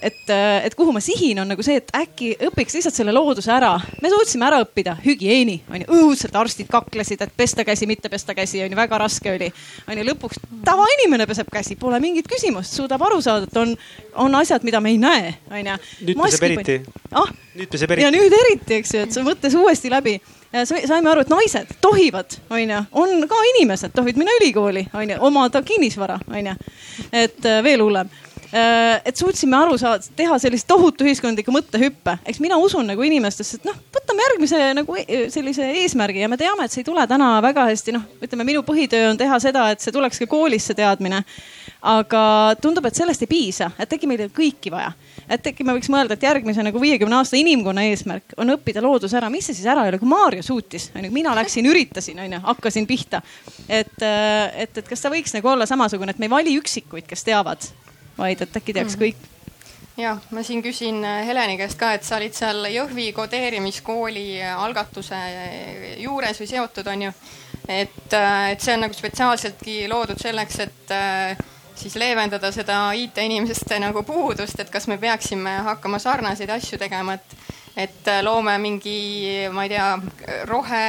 et, äh, et kuhu ma sihin, on nagu see, et äkki õpiks lihtsalt selle looduse ära. me suutsime ära õppida hügieeni, onju, õudselt arstid kaklesid, et pesta käsi, mitte pesta käsi, onju, väga raske oli. onju, lõpuks tavainimene peseb käsi, pole mingit küsimust, suudab aru saada, et on, on asjad, mida me ei näe, onju. nüüd peseb eriti ah?. nüüd peseb eriti. ja nüüd eriti, eks ju, et sa mõttes uuesti läbi saime aru, et naised tohivad, onju, on ka inimesed, tohivad minna ülikooli, onju, omada kinnisvara, onju. et äh, veel hullem Äh, et suutsime aru saada, teha sellist tohutu ühiskondliku mõttehüppe. eks mina usun nagu inimestesse, et noh, võtame järgmise nagu e-, sellise eesmärgi ja me teame, et see ei tule täna väga hästi, noh, ütleme, minu põhitöö on teha seda, et see tuleks ka koolis, see teadmine. aga tundub, et sellest ei piisa, et äkki meil ei ole kõiki vaja. et äkki me võiks mõelda, et järgmise nagu viiekümne aasta inimkonna eesmärk on õppida loodus ära, mis see siis ära ei ole, kui Maarja suutis, onju, mina läksin, üritasin, onju, hakkasin pihta. et, äh, et, et kas ta võiks nagu olla samasugune, et me ei vali üksikuid, kes teavad vaid et äkki teaks -hmm. kõik ja ma siin küsin äh, Heleni käest ka, et sa olid seal Jõhvi kodeerimiskooli äh, algatuse äh, juures või seotud, on ju. et, et see on nagu spetsiaalseltki loodud selleks, et siis leevendada seda IT-inimeste nagu puudust, et kas me peaksime hakkama sarnaseid asju tegema, et et loome mingi, ma ei tea, rohe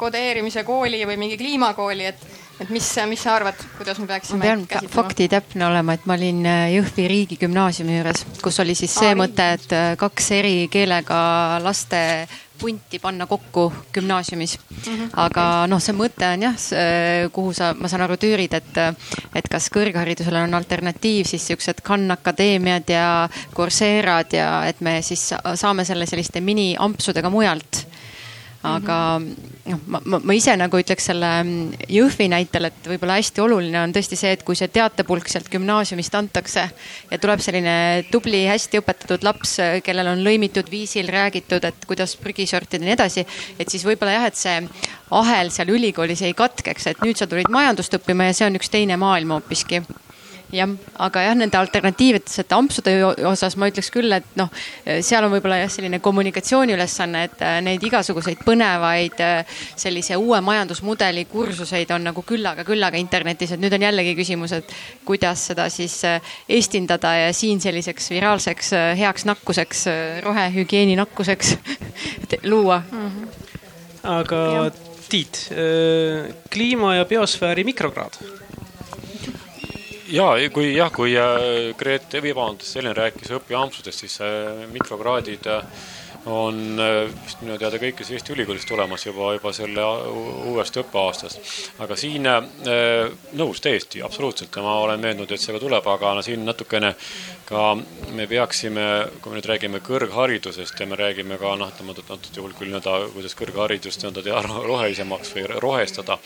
kodeerimise kooli või mingi kliimakooli, et et mis, mis sa arvad, kuidas me peaksime ma pean fakti täpne olema, et ma olin äh, Jõhvi riigigümnaasiumi juures, kus oli siis see Aa, mõte, et äh, kaks eri keelega laste punti panna kokku gümnaasiumis mm. -hmm. aga noh, see mõte on jah, kuhu sa, ma saan aru, tüürid, et, et kas kõrgharidusele on alternatiiv siis siuksed Khan Akadeemiad ja Courserad ja et me siis saame selle selliste miniampsudega mujalt aga noh, ma, ma, ma ise nagu ütleks selle Jõhvi näitel, et võib-olla hästi oluline on tõesti see, et kui see teatepulk sealt gümnaasiumist antakse ja tuleb selline tubli, hästi õpetatud laps, kellel on lõimitud viisil räägitud, et kuidas prügi sortida ja nii edasi. et siis võib-olla jah, et see ahel seal ülikoolis ei katkeks, et nüüd sa tulid majandust õppima ja see on üks teine maailm hoopiski jah, aga jah, nende alternatiivsete ampsude osas ma ütleks küll, et noh, seal on võib-olla jah, selline kommunikatsiooniülesanne, et äh, neid igasuguseid põnevaid äh, sellise uue majandusmudeli kursuseid on nagu küllaga-küllaga internetis, et nüüd on jällegi küsimus, et kuidas seda siis äh, eestindada ja siin selliseks viraalseks heaks nakkuseks, rohehügieeni nakkuseks luua mm. -hmm. aga ja. Tiit, kliima ja biosfääri mikrokraad ja kui jah, kui äh, Grete, vabandust, Helen rääkis õpiampsudest, siis äh, mikrokraadid äh, on vist minu teada kõikides Eesti ülikoolides tulemas juba, juba selle uuest õppeaastast. aga siin nõus täiesti, absoluutselt ja ma olen veendunud, et see ka tuleb, aga no siin natukene ka me peaksime, kui me nüüd räägime kõrgharidusest ja me räägime ka noh, ütleme antud juhul küll nii-öelda, kuidas kõrgharidust nii-öelda teha rohelisemaks või rohestada,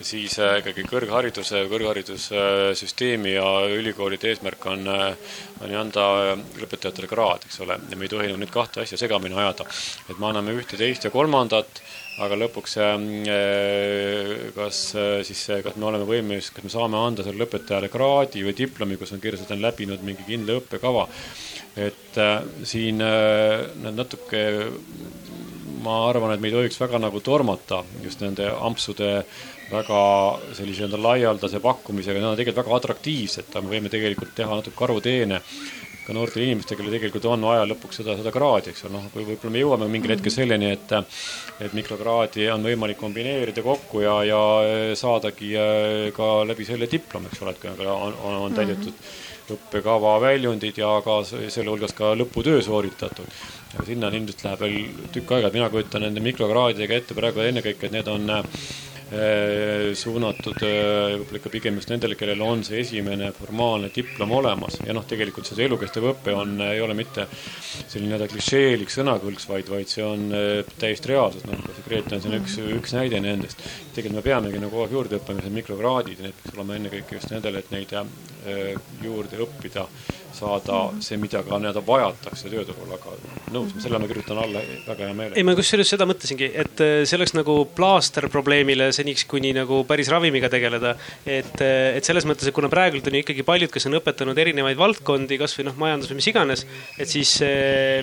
siis äh, ikkagi kõrghariduse, kõrgharidussüsteemi ja ülikoolide eesmärk on, äh, on ju anda lõpetajatele kraad, eks ole, ja me ei tohi neid kahte asja segamini ajada. Et me anname ühte, teist ja kolmandat, aga lõpuks äh, kas siis, kas me oleme võimelised, kas me saame anda sellele õpetajale kraadi või diplomi, kus on kirjas, et ta on läbinud mingi kindla õppekava. et siin nad natuke ma arvan, et me ei tohiks väga nagu tormata just nende ampsude väga sellise nii-öelda laialdase pakkumisega, need on tegelikult väga atraktiivsed, me võime tegelikult teha natuke karuteene ka noortele inimestele, kellel tegelikult on vaja lõpuks seda, seda kraadi, eks ole, noh, kui võib-olla me jõuame mingil hetkel selleni, et et mikrokraadi on võimalik kombineerida kokku ja, ja saadagi äh, ka läbi selle diplom, eks ole, et kui on, on, on täidetud õppekava väljundid ja ka selle hulgas ka lõputöö sooritatud. sinna ilmselt läheb veel tükk aega, et mina kujutan nende mikrokraadidega ette praegu ennekõike, et need on Äh, suunatud äh, võib-olla ikka pigem just nendele, kellel on see esimene formaalne diplom olemas. Ja noh, tegelikult see elukestev õpe on, ei ole mitte selline nii-öelda klišeelik sõnakõlks, vaid, vaid see on täiesti reaalsus, noh, see Grete on siin üks, üks näide nendest. tegelikult me peamegi nagu kogu aeg juurde õppima, need mikrokraadid, need peaks olema ennekõike just nendele, et neid juurde õppida saada see, mida ka nii-öelda vajatakse tööturul, aga nõus, selle ma kirjutan alla väga hea meelega. ei, ma kusjuures seda mõtlesingi, et äh, see oleks nagu plaaster probleemile seniks, kuni nagu päris ravimiga tegeleda. et, äh, et selles mõttes, et kuna praegult on ju ikkagi paljud, kes on õpetanud erinevaid valdkondi, kasvõi noh, majandus või mis iganes, et siis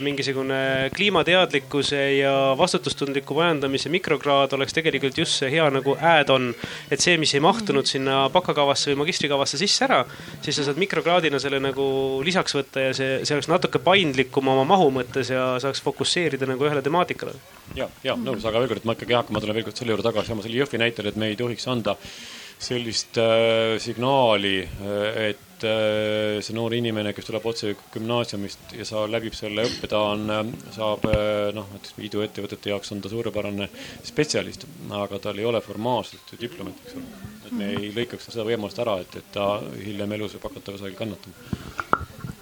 mingisugune kliimateadlikkuse ja vastutustundliku majandamise mikrokraad oleks tegelikult just see hea nagu add-on. et see, mis ei mahtunud sinna bakakavasse või magistrikavasse sisse ära, siis sa saad mikrokraadina selle nagu lisaks võtta ja see, see oleks natuke paindlikum oma mahu mõttes ja saaks fokusseerida nagu ühele temaatikale. ja, ja nõus, aga veel kord, ma ikkagi hakkan, ma tulen veel kord selle juurde tagasi, oma selle Jõhvi näitel, et me ei tohiks anda sellist äh, signaali, äh, et äh, see noor inimene, kes tuleb otse gümnaasiumist ja sa läbib selle õppe, ta on äh,, saab äh, noh, näiteks iduettevõtete jaoks on ta suurepärane spetsialist, aga tal ei ole formaalselt diplomit, eks ole. et me ei lõikaks seda võimalust ära, et, et ta hiljem elus võib hakata kusagil kannatama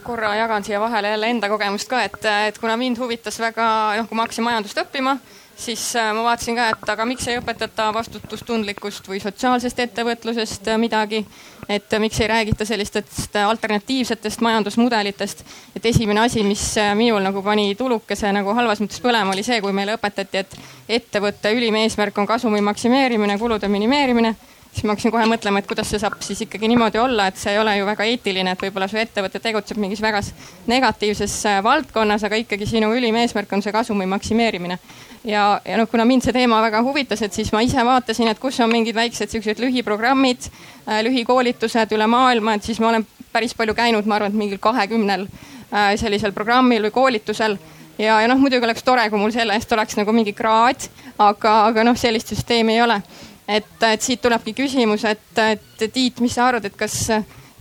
korra jagan siia vahele jälle enda kogemust ka, et, et kuna mind huvitas väga, noh, kui ma hakkasin majandust õppima, siis äh, ma vaatasin ka, et aga miks ei õpetata vastutustundlikkust või sotsiaalsest ettevõtlusest äh, midagi. et äh, miks ei räägita sellistest alternatiivsetest majandusmudelitest. et esimene asi, mis minul nagu pani tulukese nagu halvas mõttes põlema, oli see, kui meile õpetati, et ettevõtte ülim eesmärk on kasumi maksimeerimine, kulude minimeerimine siis ma hakkasin kohe mõtlema, et kuidas see saab siis ikkagi niimoodi olla, et see ei ole ju väga eetiline, et võib-olla su ettevõte tegutseb mingis väga negatiivses äh, valdkonnas, aga ikkagi sinu ülim eesmärk on see kasumi maksimeerimine. ja, ja noh, kuna mind see teema väga huvitas, et siis ma ise vaatasin, et kus on mingid väiksed siuksed lühiprogrammid, äh, lühikoolitused üle maailma, et siis ma olen päris palju käinud, ma arvan, et mingil kahekümnel äh, sellisel programmil või koolitusel ja, ja noh, muidugi oleks tore, kui mul selle eest oleks nagu mingi kraad, aga, aga noh, sellist süsteemi ei ole et, et siit tulebki küsimus, et, et Tiit, mis sa arvad, et kas,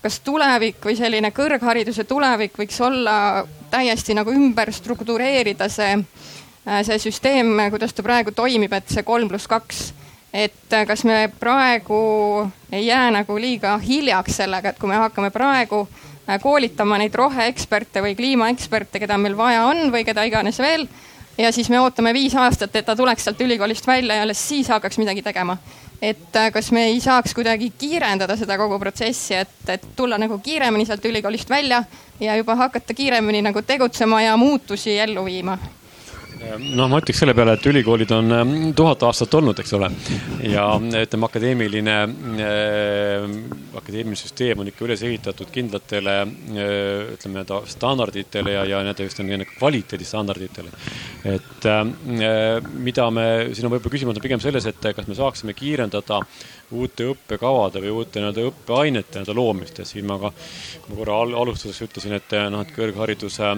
kas tulevik või selline kõrghariduse tulevik võiks olla täiesti nagu ümber struktureerida see, see süsteem, kuidas ta praegu toimib, et see kolm pluss kaks? Et kas me praegu ei jää nagu liiga hiljaks sellega, et kui me hakkame praegu koolitama neid roheeksperte või kliimaeksperte, keda meil vaja on või keda iganes veel ja siis me ootame viis aastat, et ta tuleks sealt ülikoolist välja ja alles siis hakkaks midagi tegema. et äh, kas me ei saaks kuidagi kiirendada seda kogu protsessi, et, et tulla nagu kiiremini sealt ülikoolist välja ja juba hakata kiiremini nagu tegutsema ja muutusi ellu viima noh, ma ütleks selle peale, et ülikoolid on ähm, tuhat aastat olnud, eks ole. ja ütleme, akadeemiline äh,, akadeemiline süsteem on ikka üles ehitatud kindlatele äh, ütleme nii-öelda standarditele ja, ja nii-öelda just nii-öelda kvaliteedistandarditele. et äh, mida me, siin on võib-olla küsimus on pigem selles, et kas me saaksime kiirendada uute õppekavade või uute nii-öelda õppeainete nii-öelda loomist ja siin ma ka, ma korra al alustuseks ütlesin, et noh, et kõrgharidus äh,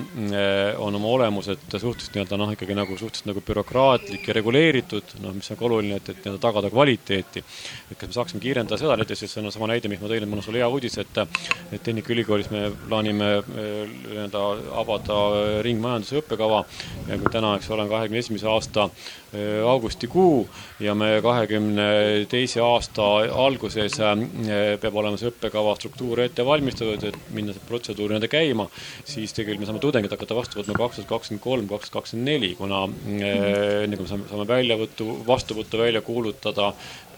on oma olemuselt suhteliselt nii-öelda noh, ikkagi nagu suhteliselt nagu bürokraatlik ja reguleeritud, noh, mis on ka oluline, et, et nii-öelda tagada kvaliteeti. et kas me saaksime kiirendada seda, näiteks see on sama näide, mis ma tõin, et mul on sulle hea uudis, et et Tehnikaülikoolis me plaanime äh, nii-öelda avada ringmajanduse õppekava täna, eks ole, kahekümne esimese aasta augustikuu ja me kahekümne teise aasta alguses äh, peab olema see õppekava struktuur ette valmistatud, et minna see protseduur nii-öelda käima, siis tegelikult me saame tudengid hakata vastu võtma kaks tuhat kakskümmend kolm, kaks tuhat kakskümmend neli, kuna äh, enne kui me saame, saame väljavõttu, vastuvõttu välja kuulutada,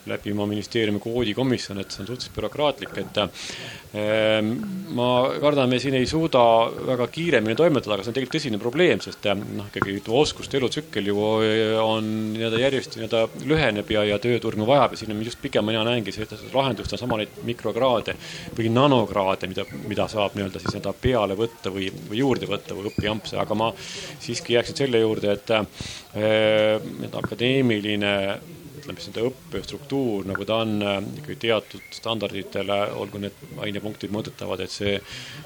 läbi oma ministeeriumi koodikomisjon, et see on suhteliselt bürokraatlik, et Ehm, ma kardan, me siin ei suuda väga kiiremini toimetada, aga see on tegelikult tõsine probleem, sest eh, noh, ikkagi oskuste elutsükkel ju eh, on nii-öelda järjest nii-öelda lüheneb ja, ja tööturg vajab ja siin on just pigem mina näengi seda lahendust on sama neid mikrokraade või nanokraade, mida, mida saab nii-öelda siis nii-öelda peale võtta või, või juurde võtta või õpijampse, aga ma siiski jääksin selle juurde, et äh, akadeemiline ütleme nende õppestruktuur, nagu ta on äh, ikkagi teatud standarditele, olgu need ainepunktid mõõdetavad, et see,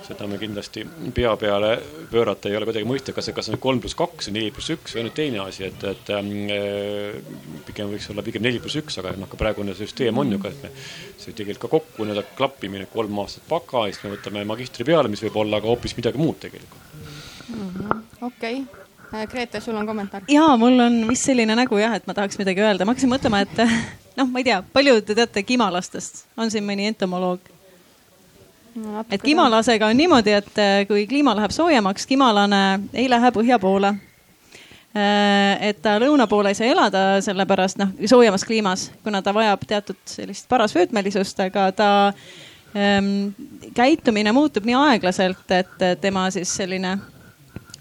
seda me kindlasti pea peale pöörata ei ole kuidagi mõistlik, kas kas on kolm pluss kaks või neli pluss üks, see on nüüd teine asi, et, et äh, pigem võiks olla pigem neli pluss üks, aga noh, ka praegune süsteem on ju ka, et me, see tegelikult ka kokku nii-öelda klappimine, kolm aastat baka, siis me võtame magistri peale, mis võib olla ka hoopis midagi muud tegelikult. Mm -hmm.. okei. okay Grete, sul on kommentaar? ja mul on vist selline nägu jah, et ma tahaks midagi öelda, ma hakkasin mõtlema, et noh, ma ei tea, palju te teate kimalastest, on siin mõni entomoloog no,? et kimalasega on niimoodi, et äh, kui kliima läheb soojemaks, kimalane ei lähe põhja poole. Äh, et ta lõuna poole ei saa elada, sellepärast noh, soojemas kliimas, kuna ta vajab teatud sellist parasvöötmelisust, aga ta ähm, käitumine muutub nii aeglaselt, et tema siis selline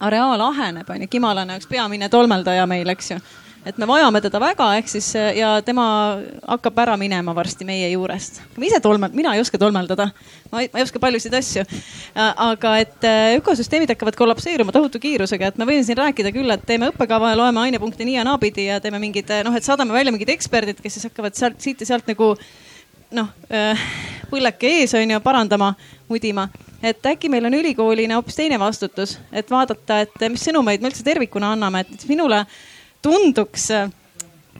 areaal aheneb, on ju, kimalane oleks peamine tolmeldaja meil, eks ju. et me vajame teda väga, ehk siis ja tema hakkab ära minema varsti meie juurest. ma ise tolmel-, mina ei oska tolmeldada, ma ei, ma ei oska paljusid asju. aga et äh, ökosüsteemid hakkavad kollapseeruma tohutu kiirusega, et ma võin siin rääkida küll, et teeme õppekava ja loeme ainepunkte nii ja naapidi ja teeme mingid noh, et saadame välja mingid eksperdid, kes siis hakkavad sealt, siit ja sealt nagu noh, äh, põlleke ees on ju parandama, mudima. Et äkki meil on ülikoolina hoopis teine vastutus, et vaadata, et mis sõnumeid me üldse tervikuna anname, et minule tunduks äh,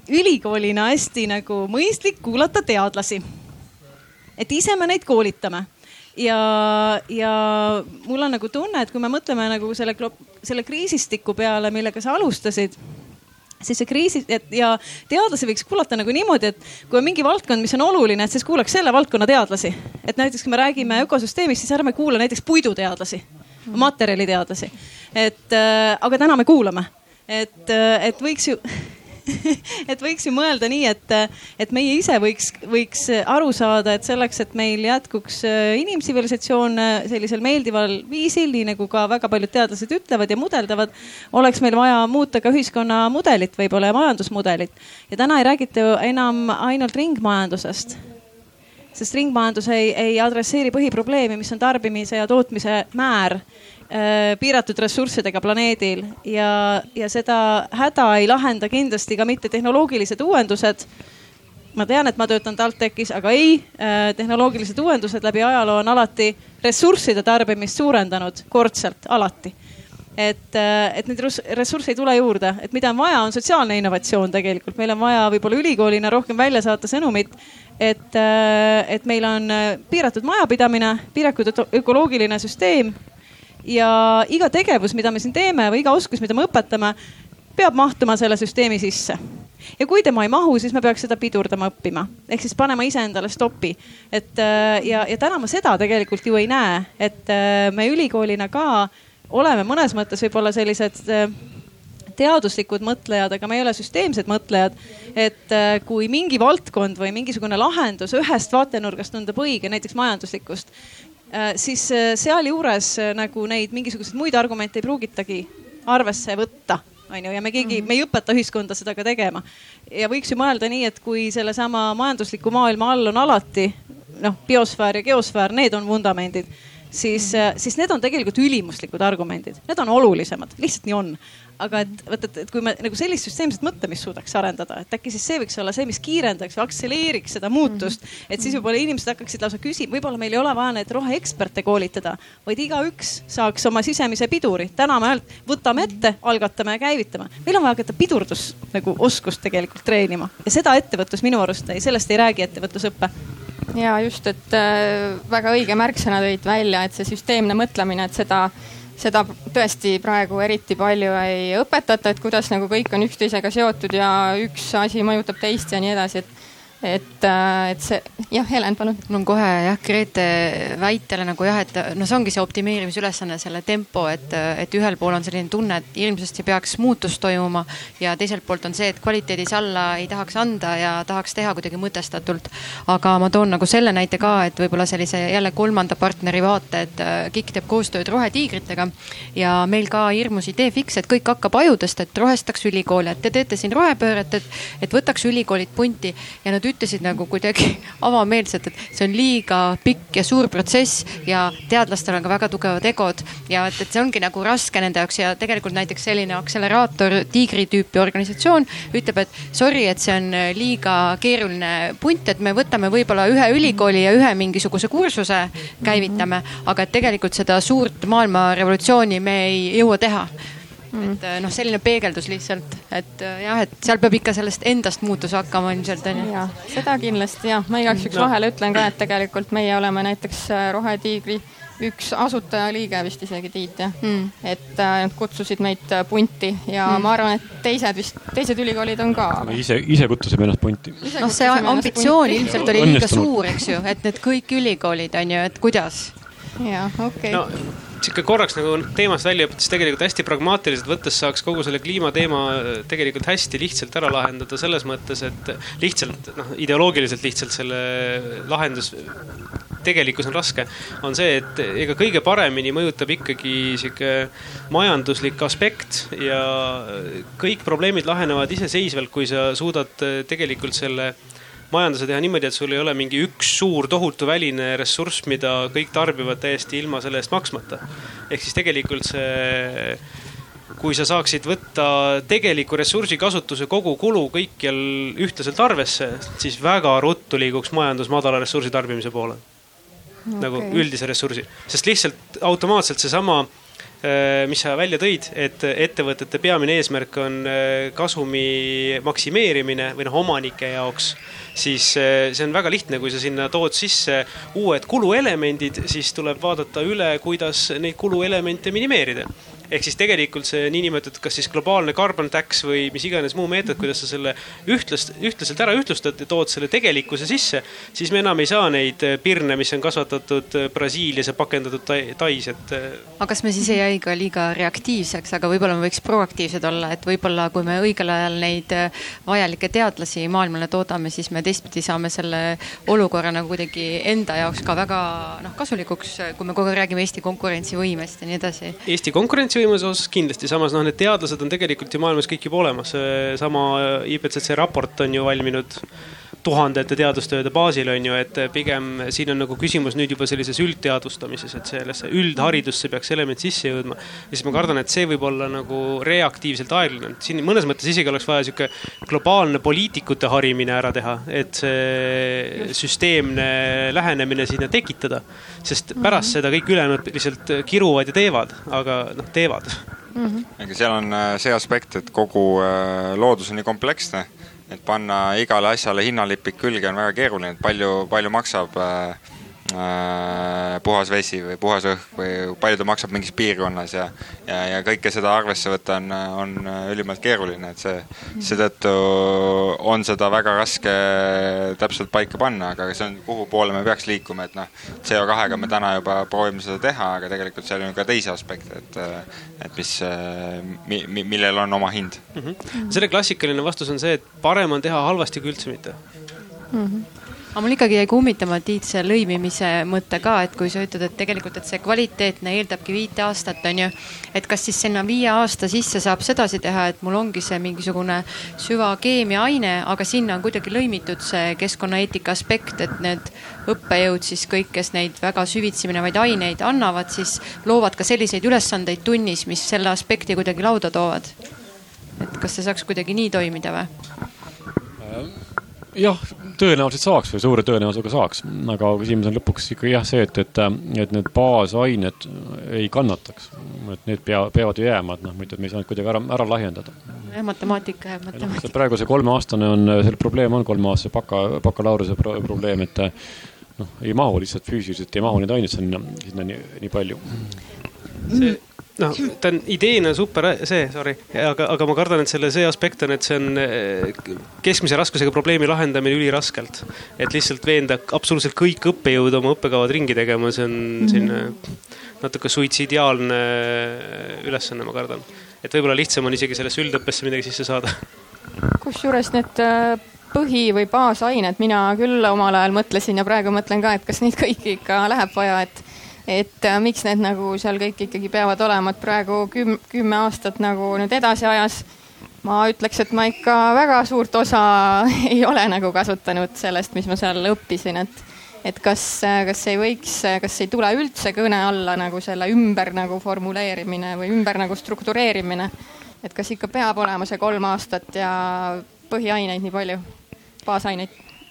ülikoolina hästi nagu mõistlik kuulata teadlasi. et ise me neid koolitame. Ja, ja mul on nagu tunne, et kui me mõtleme nagu selle, selle kriisistiku peale, millega sa alustasid siis see kriisi ja teadlasi võiks kuulata nagu niimoodi, et kui on mingi valdkond, mis on oluline, et siis kuulaks selle valdkonna teadlasi. et näiteks, kui me räägime ökosüsteemist, siis ärme kuula näiteks puiduteadlasi, materjaliteadlasi. et äh, aga täna me kuulame, et, äh, et võiks ju et võiks ju mõelda nii, et, et meie ise võiks, võiks aru saada, et selleks, et meil jätkuks äh, inimtsivilisatsioon äh, sellisel meeldival viisil, nii nagu ka väga paljud teadlased ütlevad ja mudeldavad, oleks meil vaja muuta ka ühiskonna mudelit võib-olla ja majandusmudelit. ja täna ei räägita ju enam ainult ringmajandusest sest ringmajandus ei, ei adresseeri põhiprobleemi, mis on tarbimise ja tootmise määr piiratud ressurssidega planeedil ja, ja seda häda ei lahenda kindlasti ka mitte tehnoloogilised uuendused. ma tean, et ma töötan TalTechis, aga ei, äh, tehnoloogilised uuendused läbi ajaloo on alati ressursside tarbimist suurendanud kordselt, alati. Et, äh, et neid ressursse ei tule juurde, et mida on vaja, on sotsiaalne innovatsioon tegelikult, meil on vaja võib-olla ülikoolina rohkem välja saata sõnumit, et, et meil on piiratud majapidamine, piiratud ökoloogiline süsteem ja iga tegevus, mida me siin teeme või iga oskus, mida me õpetame, peab mahtuma selle süsteemi sisse ja kui tema ei mahu, siis me peaks seda pidurdama õppima, ehk siis panema iseendale stopi. et äh, ja, ja täna ma seda tegelikult ju ei näe, et äh, me ülikoolina ka oleme mõnes mõttes võib-olla sellised äh, teaduslikud mõtlejad, aga me ei ole süsteemsed mõtlejad. et kui mingi valdkond või mingisugune lahendus ühest vaatenurgast tundub õige, näiteks majanduslikust, siis äh, sealjuures äh, nagu neid mingisuguseid muid argumente ei pruugitagi arvesse võtta on ju, ja me keegi mm, -hmm. me ei õpeta ühiskonda seda ka tegema. ja võiks ju mõelda nii, et kui sellesama majandusliku maailma all on alati noh, biosfäär ja geosfäär, need on vundamendid, siis, siis need on tegelikult ülimuslikud argumendid, need on olulisemad, lihtsalt nii on aga et vot, et, kui me nagu sellist süsteemset mõtlemist suudaks arendada, et äkki siis see võiks olla see, mis kiirendaks või akseleeriks seda muutust. et siis võib-olla inimesed hakkaksid lausa küsima, võib-olla meil ei ole vaja neid roheeksperte koolitada, vaid igaüks saaks oma sisemise piduri. täna me ainult võtame ette, algatame ja käivitame. meil on vaja hakata pidurdus nagu oskust tegelikult treenima ja seda ettevõtlus minu arust ei, sellest ei räägi ettevõtlusõpe ja just, et äh, väga õige märksõna tõid välja, et see süsteemne mõtlemine, et seda seda tõesti praegu eriti palju ei õpetata, et kuidas nagu kõik on üksteisega seotud ja üks asi mõjutab teist ja nii edasi, et et, et see, jah, Helen, palun. mul on kohe jah, Grete väitele nagu jah, et no see ongi see optimeerimisülesanne, selle tempo, et, et ühel pool on selline tunne, et hirmsasti peaks muutus toimuma ja teiselt poolt on see, et kvaliteedis alla ei tahaks anda ja tahaks teha kuidagi mõtestatult. aga ma toon nagu selle näite ka, et võib-olla sellise jälle kolmanda partneri vaate, et KIK teeb koostööd Rohetiigritega ja meil ka hirmus idee fiks, et kõik hakkab ajudest, et rohestaks ülikoole, et te teete siin rohepööret, et, et võtaks ülikoolid punti ja nad ütlesid nagu kuidagi avameelselt, et see on liiga pikk ja suur protsess ja teadlastel on ka väga tugevad egod ja et, et see ongi nagu raske nende jaoks ja tegelikult näiteks selline akseleraator, tiigri tüüpi organisatsioon ütleb, et sorry, et see on liiga keeruline punt, et me võtame võib-olla ühe ülikooli ja ühe mingisuguse kursuse käivitame, aga et tegelikult seda suurt maailma revolutsiooni me ei jõua teha Mm. et noh, selline peegeldus lihtsalt, et jah, et seal peab ikka sellest endast muutus hakkama ilmselt onju. ja seda kindlasti jah, ma igaks juhuks no. vahele ütlen ka, et tegelikult meie oleme näiteks äh, Rohetiigri üks asutajaliige vist isegi Tiit jah mm., et äh, nad kutsusid meid äh, punti ja mm. ma arvan, et teised vist, teised ülikoolid on ka. ise, ise kutsusime ennast punti. noh, see ambitsioon ilmselt oli liiga suur, eks ju, et need kõik ülikoolid on ju, et kuidas. jah, okei okay. no sihuke korraks nagu teemast välja hüpates tegelikult hästi pragmaatiliselt võttes saaks kogu selle kliimateema äh, tegelikult hästi lihtsalt ära lahendada selles mõttes, et lihtsalt noh, ideoloogiliselt lihtsalt selle lahendus tegelikkus on raske, on see, et ega kõige paremini mõjutab ikkagi sihuke majanduslik aspekt ja kõik probleemid lahenevad iseseisvalt, kui sa suudad tegelikult selle majanduse teha niimoodi, et sul ei ole mingi üks suur tohutu väline ressurss, mida kõik tarbivad täiesti ilma selle eest maksmata. ehk siis tegelikult see, kui sa saaksid võtta tegeliku ressursi kasutuse kogukulu kõikjal ühtlaselt arvesse, siis väga ruttu liiguks majandus madala ressursi tarbimise poole. Okay.. nagu üldise ressursi, sest lihtsalt automaatselt seesama mis sa välja tõid, et ettevõtete peamine eesmärk on äh, kasumi maksimeerimine või noh, omanike jaoks, siis äh, see on väga lihtne, kui sa sinna tood sisse uued kuluelemendid, siis tuleb vaadata üle, kuidas neid kuluelemente minimeerida ehk siis tegelikult see niinimetatud, kas siis globaalne carbon tax või mis iganes muu meetod, kuidas sa selle ühtlast, ühtlaselt ära ühtlustad ja tood selle tegelikkuse sisse, siis me enam ei saa neid pirne, mis on kasvatatud Brasiilias ja pakendatud Tais, et. aga kas me siis ei jäi ka liiga reaktiivseks, aga võib-olla me võiks proaktiivsed olla, et võib-olla kui me õigel ajal neid vajalikke teadlasi maailmale toodame, siis me teistpidi saame selle olukorra nagu kuidagi enda jaoks ka väga noh, kasulikuks, kui me kogu aeg räägime Eesti konkurentsivõimest ja nii edasi. Eesti konkurentsivõime võimuse osas kindlasti, samas noh, need teadlased on tegelikult ju maailmas kõik juba olemas. sama IPCC raport on ju valminud tuhandete teadustööde baasil on ju, et pigem siin on nagu küsimus nüüd juba sellises üldteadvustamises, et sellesse üldharidusse peaks element sisse jõudma. ja siis ma kardan, et see võib olla nagu reaktiivselt aeglane, et siin mõnes mõttes isegi oleks vaja sihuke globaalne poliitikute harimine ära teha, et see süsteemne lähenemine sinna tekitada. sest pärast seda kõik ülejäänud lihtsalt kiruvad ja teevad, aga noh, teevad mm. -hmm. aga seal on äh, see aspekt, et kogu äh, loodus on nii kompleksne et panna igale asjale hinnalipik külge on väga keeruline, et palju, palju maksab äh, puhas vesi või puhas õhk või palju ta maksab mingis piirkonnas ja, ja, ja kõike seda arvesse võtta on, on ülimalt keeruline, et see, seetõttu on seda väga raske täpselt paika panna, aga see on, kuhu poole me peaks liikuma, et noh, CO2-ga me täna juba proovime seda teha, aga tegelikult seal on ka teisi aspekte, et, et mis mi,, mi, millel on oma hind mm. -hmm. selle klassikaline vastus on see, et parem on teha halvasti kui üldse mitte mm. -hmm aga mul ikkagi jäi kummitama, Tiit, see lõimimise mõte ka, et kui sa ütled, et tegelikult, et see kvaliteetne eeldabki viite aastat, on ju. et kas siis sinna viie aasta sisse saab sedasi teha, et mul ongi see mingisugune süvakeemiaaine, aga sinna on kuidagi lõimitud see keskkonnaeetika aspekt, et need õppejõud siis kõik, kes neid väga süvitsi minevaid aineid annavad, siis loovad ka selliseid ülesandeid tunnis, mis selle aspekti kuidagi lauda toovad. et kas see saaks kuidagi nii toimida või? Jah, tõenäoliselt saaks või suure tõenäosusega saaks, aga küsimus on lõpuks ikkagi jah see, et, et, et need baasained ei kannataks. et need pea, peavad ju jääma, et noh, muidu me ei saa neid kuidagi ära, ära lahjendada. jah, matemaatika ja matemaatika. praegu see kolmeaastane on, see probleem on kolmeaastase baka, bakalaureuse pro, probleem, et noh, ei mahu lihtsalt füüsiliselt ei mahu neid aineid sinna, sinna nii, nii palju. see noh, ta on ideena super see, sorry, aga, aga ma kardan, et selle see aspekt on, et see on eh, keskmise raskusega probleemi lahendamine üliraskelt. et lihtsalt veenda absoluutselt kõik õppejõud oma õppekavad ringi tegema, see on -hmm. selline natuke suitsidiaalne ülesanne, ma kardan. et võib-olla lihtsam on isegi sellesse üldõppesse midagi sisse saada. kusjuures need äh, põhi- või baasained, mina küll omal ajal mõtlesin ja praegu mõtlen ka, et kas neid kõiki ikka läheb vaja, et et äh, miks need nagu seal kõik ikkagi peavad olema, et praegu küm-, kümme aastat nagu nüüd edasi ajas ma ütleks, et ma ikka väga suurt osa ei ole nagu kasutanud sellest, mis ma seal õppisin, et et kas, kas ei võiks, kas ei tule üldse kõne alla nagu selle ümber nagu formuleerimine või ümber nagu struktureerimine. et kas ikka peab olema see kolm aastat ja põhiaineid nii palju, baasaineid?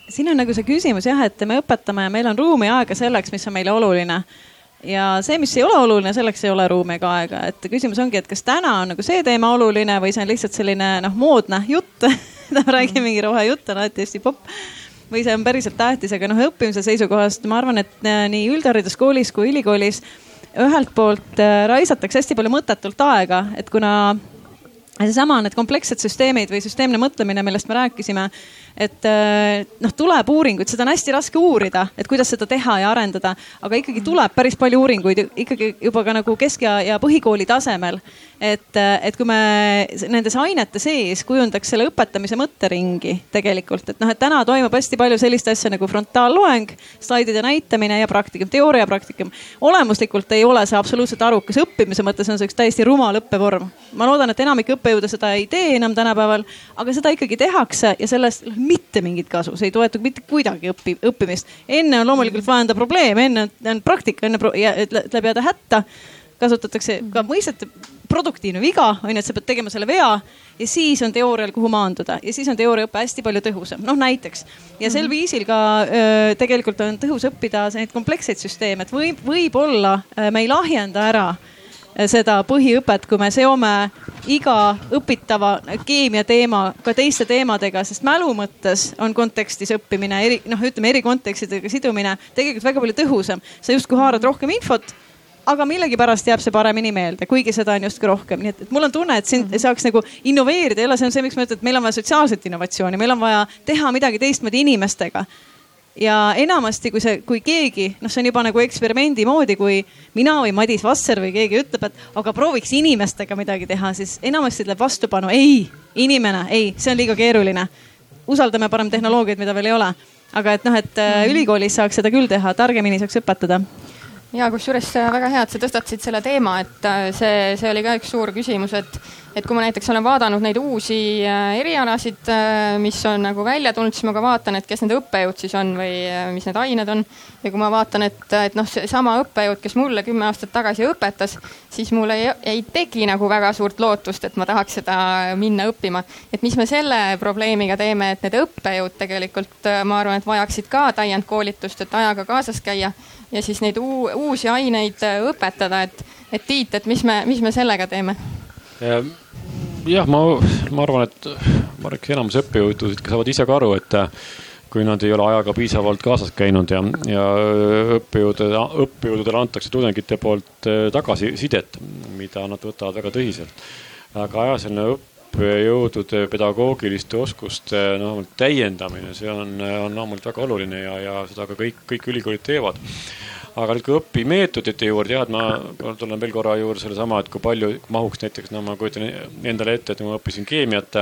siin on nagu see küsimus jah, et me õpetame ja meil on ruumi ja aega selleks, mis on meile oluline ja see, mis ei ole oluline, selleks ei ole ruumi ega aega, et küsimus ongi, et kas täna on nagu see teema oluline või see on lihtsalt selline noh, moodne jutt. Me räägime mingi rohejutt on alati hästi popp. Või see on päriselt tähtis, aga noh, õppimise seisukohast ma arvan, et äh, nii üldhariduskoolis kui ülikoolis ühelt poolt äh, raisatakse hästi palju mõttetult aega, et kuna seesama, need komplekssed süsteemid või süsteemne mõtlemine, millest me rääkisime et äh, noh, tuleb uuringuid, seda on hästi raske uurida, et kuidas seda teha ja arendada, aga ikkagi tuleb päris palju uuringuid ikkagi juba ka nagu kesk- ja, ja põhikooli tasemel. et, äh, et kui me nendes ainete sees kujundaks selle õpetamise mõtteringi tegelikult, et noh, et täna toimub hästi palju sellist asja nagu frontaalloeng, slaidide näitamine ja praktikum, teooria praktikum. olemuslikult ei ole see absoluutselt arukas, õppimise mõttes on see üks täiesti rumal õppevorm. ma loodan, et enamik õppejõude seda ei tee enam tänapäeval, aga seda ikkagi tehakse ja sellest mitte mingit kasu, see ei toeta mitte kuidagi õpi, õppimist. enne on loomulikult lahendada probleeme, enne on praktika, enne tuleb jääda hätta. kasutatakse ka mõistet produktiivne viga, on ju, et sa pead tegema selle vea ja siis on teoorial, kuhu maanduda ja siis on teooriaõpe hästi palju tõhusam, noh näiteks. ja sel mhm. viisil ka öö, tegelikult on tõhus õppida neid kompleksseid süsteeme, et võib, võib-olla me ei lahjenda ära seda põhiõpet, kui me seome iga õpitava keemia teema ka teiste teemadega, sest mälu mõttes on kontekstis õppimine eri, noh, ütleme eri kontekstidega sidumine tegelikult väga palju tõhusam. sa justkui haarad rohkem infot, aga millegipärast jääb see paremini meelde, kuigi seda on justkui rohkem, nii et, et mul on tunne, et siin mm -hmm. saaks nagu innoveerida, jälle see on see, miks ma ütlen, et meil on vaja sotsiaalset innovatsiooni, meil on vaja teha midagi teistmoodi inimestega ja enamasti, kui see, kui keegi, noh, see on juba nagu eksperimendi moodi, kui mina või Madis Vasser või keegi ütleb, et aga prooviks inimestega midagi teha, siis enamasti tuleb vastupanu. ei, inimene, ei, see on liiga keeruline. usaldame parem tehnoloogiaid, mida veel ei ole. aga et noh, et mm -hmm. ülikoolis saaks seda küll teha, targemini saaks õpetada ja kusjuures äh, väga hea, et sa tõstatasid selle teema, et äh, see, see oli ka üks suur küsimus, et et kui ma näiteks olen vaadanud neid uusi äh, erialasid, mis on nagu välja tulnud, siis ma ka vaatan, et kes need õppejõud siis on või mis need ained on. ja kui ma vaatan, et, et noh, seesama õppejõud, kes mulle kümme aastat tagasi õpetas, siis mul ei, ei teki nagu väga suurt lootust, et ma tahaks seda minna õppima. et mis me selle probleemiga teeme, et need õppejõud tegelikult, ma arvan, et vajaksid ka täiendkoolitust, et ajaga kaasas käia ja siis neid uusi aineid õpetada, et, et Tiit, et mis me, mis me sellega teeme? jah, ma, ma arvan, et ma arvan, et enamus õppejõudusid saavad ise ka aru, et kui nad ei ole ajaga piisavalt kaasas käinud ja, ja õppejõududele, õppejõududele antakse tudengite poolt eh, tagasisidet, mida nad võtavad väga tõsiselt. aga jah, selline õppejõudude pedagoogiliste oskuste noh, täiendamine, see on, on loomulikult väga oluline ja, ja seda ka kõik, kõik ülikoolid teevad. Aga nüüd, kui õpimeetodite juurde jah, et ma tulen veel korra juurde sellesama, et kui palju mahuks näiteks, no ma kujutan endale ette, et ma õppisin keemiat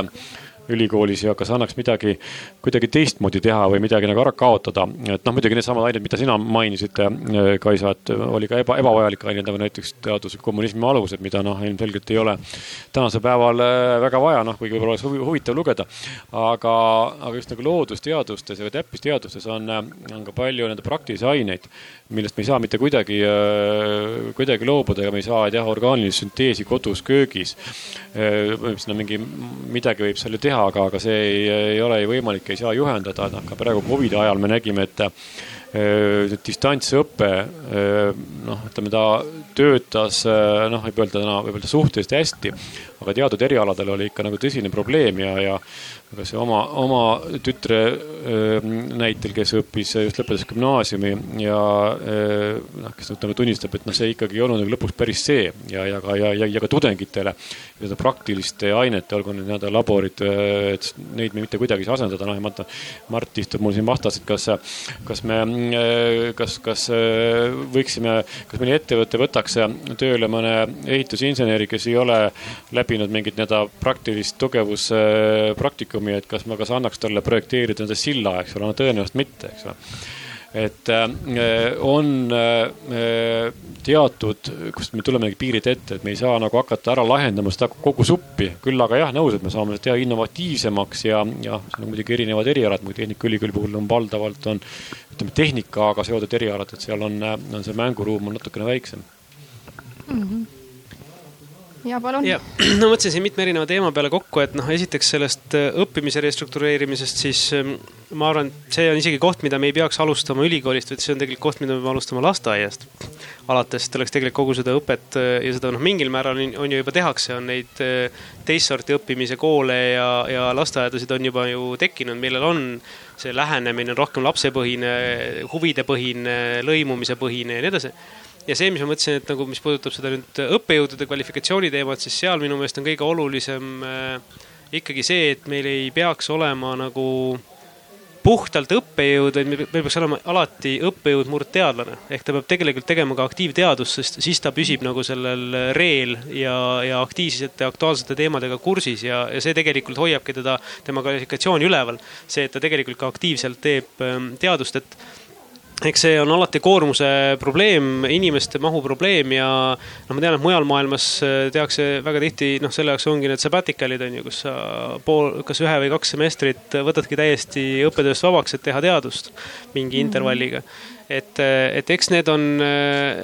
ülikoolis ja kas annaks midagi kuidagi teistmoodi teha või midagi nagu ära kaotada. et noh, muidugi needsamad ained, mida sina mainisid, äh, Kaisa, et oli ka eba, ebavajalikke aineid nagu näiteks teaduslik kommunismi alused, mida noh, ilmselgelt ei ole tänasel päeval äh, väga vaja, noh, kuigi võib-olla oleks huvitav lugeda. aga, aga just nagu loodusteadustes ja täppisteadustes on, äh, on ka palju nende praktilisi aineid, millest me ei saa mitte kuidagi, kuidagi loobuda ja me ei saa teha orgaanilist sünteesi kodus köögis. sinna mingi, midagi võib seal ju teha teha, aga, aga see ei, ei ole ju võimalik, ei saa juhendada, noh ka praegu Covidi ajal me nägime, et äh, distantsõpe, äh, noh, ütleme ta töötas, äh, noh, võib öelda täna, võib öelda suhteliselt hästi. Aga teatud erialadel oli ikka nagu tõsine probleem ja, ja aga see oma, oma tütre näitel, kes õppis, just lõpetas gümnaasiumi ja noh, kes nagu tunnistab, et noh, see ikkagi ei olnud nagu lõpuks päris see ja, ja ka, ja, ja, ja ka tudengitele seda praktiliste ainete, olgu need nii-öelda laborid, et neid me mitte kuidagi ei saa asendada, noh ja Mart, Mart istub mul siin vastas, et kas, kas me, kas, kas võiksime, kas mõni ettevõte võtaks tööle mõne ehitusinseneri, kes ei ole läbinud mingit nii-öelda praktilist tegevuspraktikumi, et kas ma, kas annaks talle projekteerida nende silla, eks ole, no tõenäoliselt mitte, eks ole et äh, on äh, teatud, kust me tuleme piirid ette, et me ei saa nagu hakata ära lahendama seda kogu suppi. küll aga jah, nõus, et me saame teha innovatiivsemaks ja, ja see on muidugi erinevad erialad, muidugi Tehnikaülikooli puhul on valdavalt on ütleme tehnikaga seotud erialad, et seal on, on see mänguruum on natukene väiksem mm. -hmm ja palun. ja, no mõtlesin siin mitme erineva teema peale kokku, et noh, esiteks sellest äh, õppimise restruktureerimisest, siis ähm, ma arvan, et see on isegi koht, mida me ei peaks alustama ülikoolist, vaid see on tegelikult koht, mida me peame alustama lasteaiast. alates tuleks tegelikult kogu seda õpet äh, ja seda noh, mingil määral on, on ju juba tehakse, on neid äh, teist sorti õppimise koole ja, ja lasteaedasid on juba ju tekkinud, millel on see lähenemine on rohkem lapsepõhine, huvidepõhine, lõimumise põhine ja nii edasi ja see, mis ma mõtlesin, et nagu, mis puudutab seda nüüd õppejõudude kvalifikatsiooni teemat, siis seal minu meelest on kõige olulisem äh, ikkagi see, et meil ei peaks olema nagu puhtalt õppejõud, vaid meil peaks olema alati õppejõud murdteadlane. ehk ta peab tegelikult tegema ka aktiivteadust, sest siis ta püsib nagu sellel reel ja, ja aktiivsete, aktuaalsete teemadega kursis ja, ja see tegelikult hoiabki teda, tema kvalifikatsiooni üleval. see, et ta tegelikult ka aktiivselt teeb ähm, teadust, et eks see on alati koormuse probleem, inimeste mahu probleem ja noh, ma tean, et mujal maailmas äh, tehakse väga tihti, noh, selle jaoks ongi need sabbatical'id on ju, kus sa pool, kas ühe või kaks semestrit võtadki täiesti õppetööst vabaks, et teha teadust mingi mm -hmm. intervalliga et, et eks need on äh,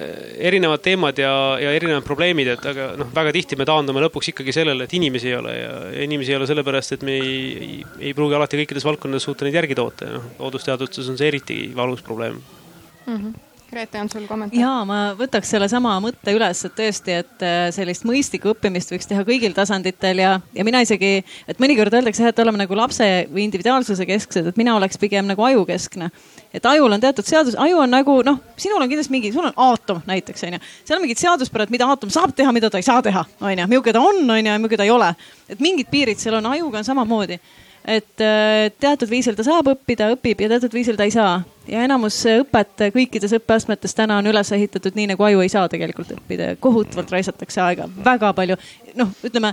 erinevad teemad ja, ja erinevad probleemid, et aga noh, väga tihti me taandume lõpuks ikkagi sellele, et inimesi ei ole ja, inimesi ei ole sellepärast, et me ei, ei, ei pruugi alati kõikides valdkondades suuta neid järgi toota ja noh, loodusteadustes on see eriti valus probleem mm. -hmm Grete, on sul kommentaar? ja ma võtaks sellesama mõtte üles, et tõesti, et äh, sellist mõistlikku õppimist võiks teha kõigil tasanditel ja, ja mina isegi, et mõnikord öeldakse et oleme nagu lapse või individuaalsuse kesksed, et mina oleks pigem nagu ajukeskne et ajul on teatud seadus, aju on nagu noh, sinul on kindlasti mingi, sul on aatom näiteks onju. seal on mingid seaduspärad, mida aatom saab teha, mida ta ei saa teha, onju, milline ta on, onju, ja milline ta ei ole. et mingid piirid seal on, ajuga on samamoodi. et äh, teatud viisil ta saab õppida, õpib ja teatud viisil ta ei saa. ja enamus õpet kõikides õppeastmetes täna on üles ehitatud nii, nagu aju ei saa tegelikult õppida. kohutavalt raisatakse aega, väga palju. noh, ütleme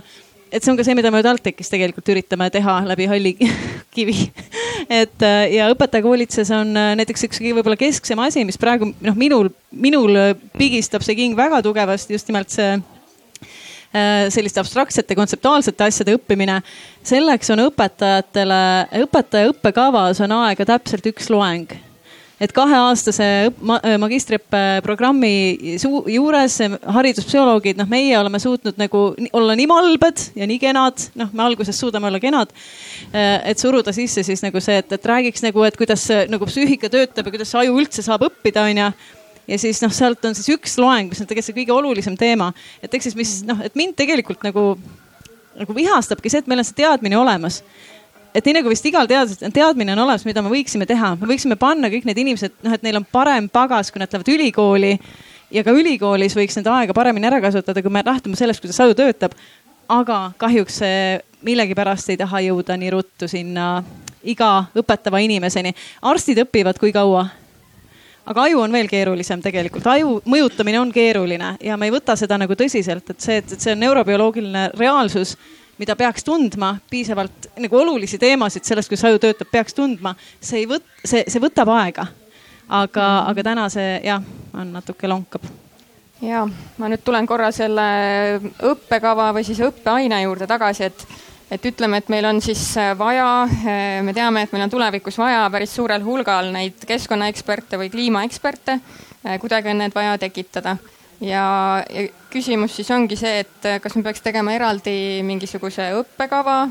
et see on ka see, mida me TalTechis tegelikult üritame teha läbi halli kivi. Et äh, ja õpetajakoolituses on äh, näiteks üks võib-olla kesksem asi, mis praegu noh, minul, minul pigistab see king väga tugevasti just nimelt see äh, selliste abstraktsete kontseptuaalsete asjade õppimine. selleks on õpetajatele, õpetaja õppekavas on aega täpselt üks loeng et kaheaastase magistriõppe programmi juures hariduspsühholoogid, noh, meie oleme suutnud nagu olla nii malbed ja nii kenad, noh, me alguses suudame olla kenad. Äh, et suruda sisse siis nagu see, et, et räägiks nagu, et kuidas nagu psüühika töötab ja kuidas aju üldse saab õppida, onju ja siis noh, sealt on siis üks loeng, mis on tegelikult see kõige olulisem teema. et ehk siis, mis noh, et mind tegelikult nagu, nagu vihastabki see, et meil on see teadmine olemas et nii nagu vist igal teadlasel teadmine on olemas, mida me võiksime teha, me võiksime panna kõik need inimesed, noh, et neil on parem pagas, kui nad lähevad ülikooli. ja ka ülikoolis võiks nende aega paremini ära kasutada, kui me lähtume sellest, kuidas aju töötab. aga kahjuks millegipärast ei taha jõuda nii ruttu sinna iga õpetava inimeseni. arstid õpivad kui kaua? aga aju on veel keerulisem tegelikult, aju mõjutamine on keeruline ja me ei võta seda nagu tõsiselt, et see, et see on neurobioloogiline reaalsus mida peaks tundma piisavalt nagu olulisi teemasid sellest, kuidas aju töötab, peaks tundma. see ei võt-, see, see võtab aega. aga, aga täna see jah, on natuke lonkab ja ma nüüd tulen korra selle õppekava või siis õppeaine juurde tagasi, et, et ütleme, et meil on siis vaja, me teame, et meil on tulevikus vaja päris suurel hulgal neid keskkonnaeksperte või kliimaeksperte. kuidagi on need vaja tekitada ja, ja küsimus siis ongi see, et kas me peaks tegema eraldi mingisuguse õppekava,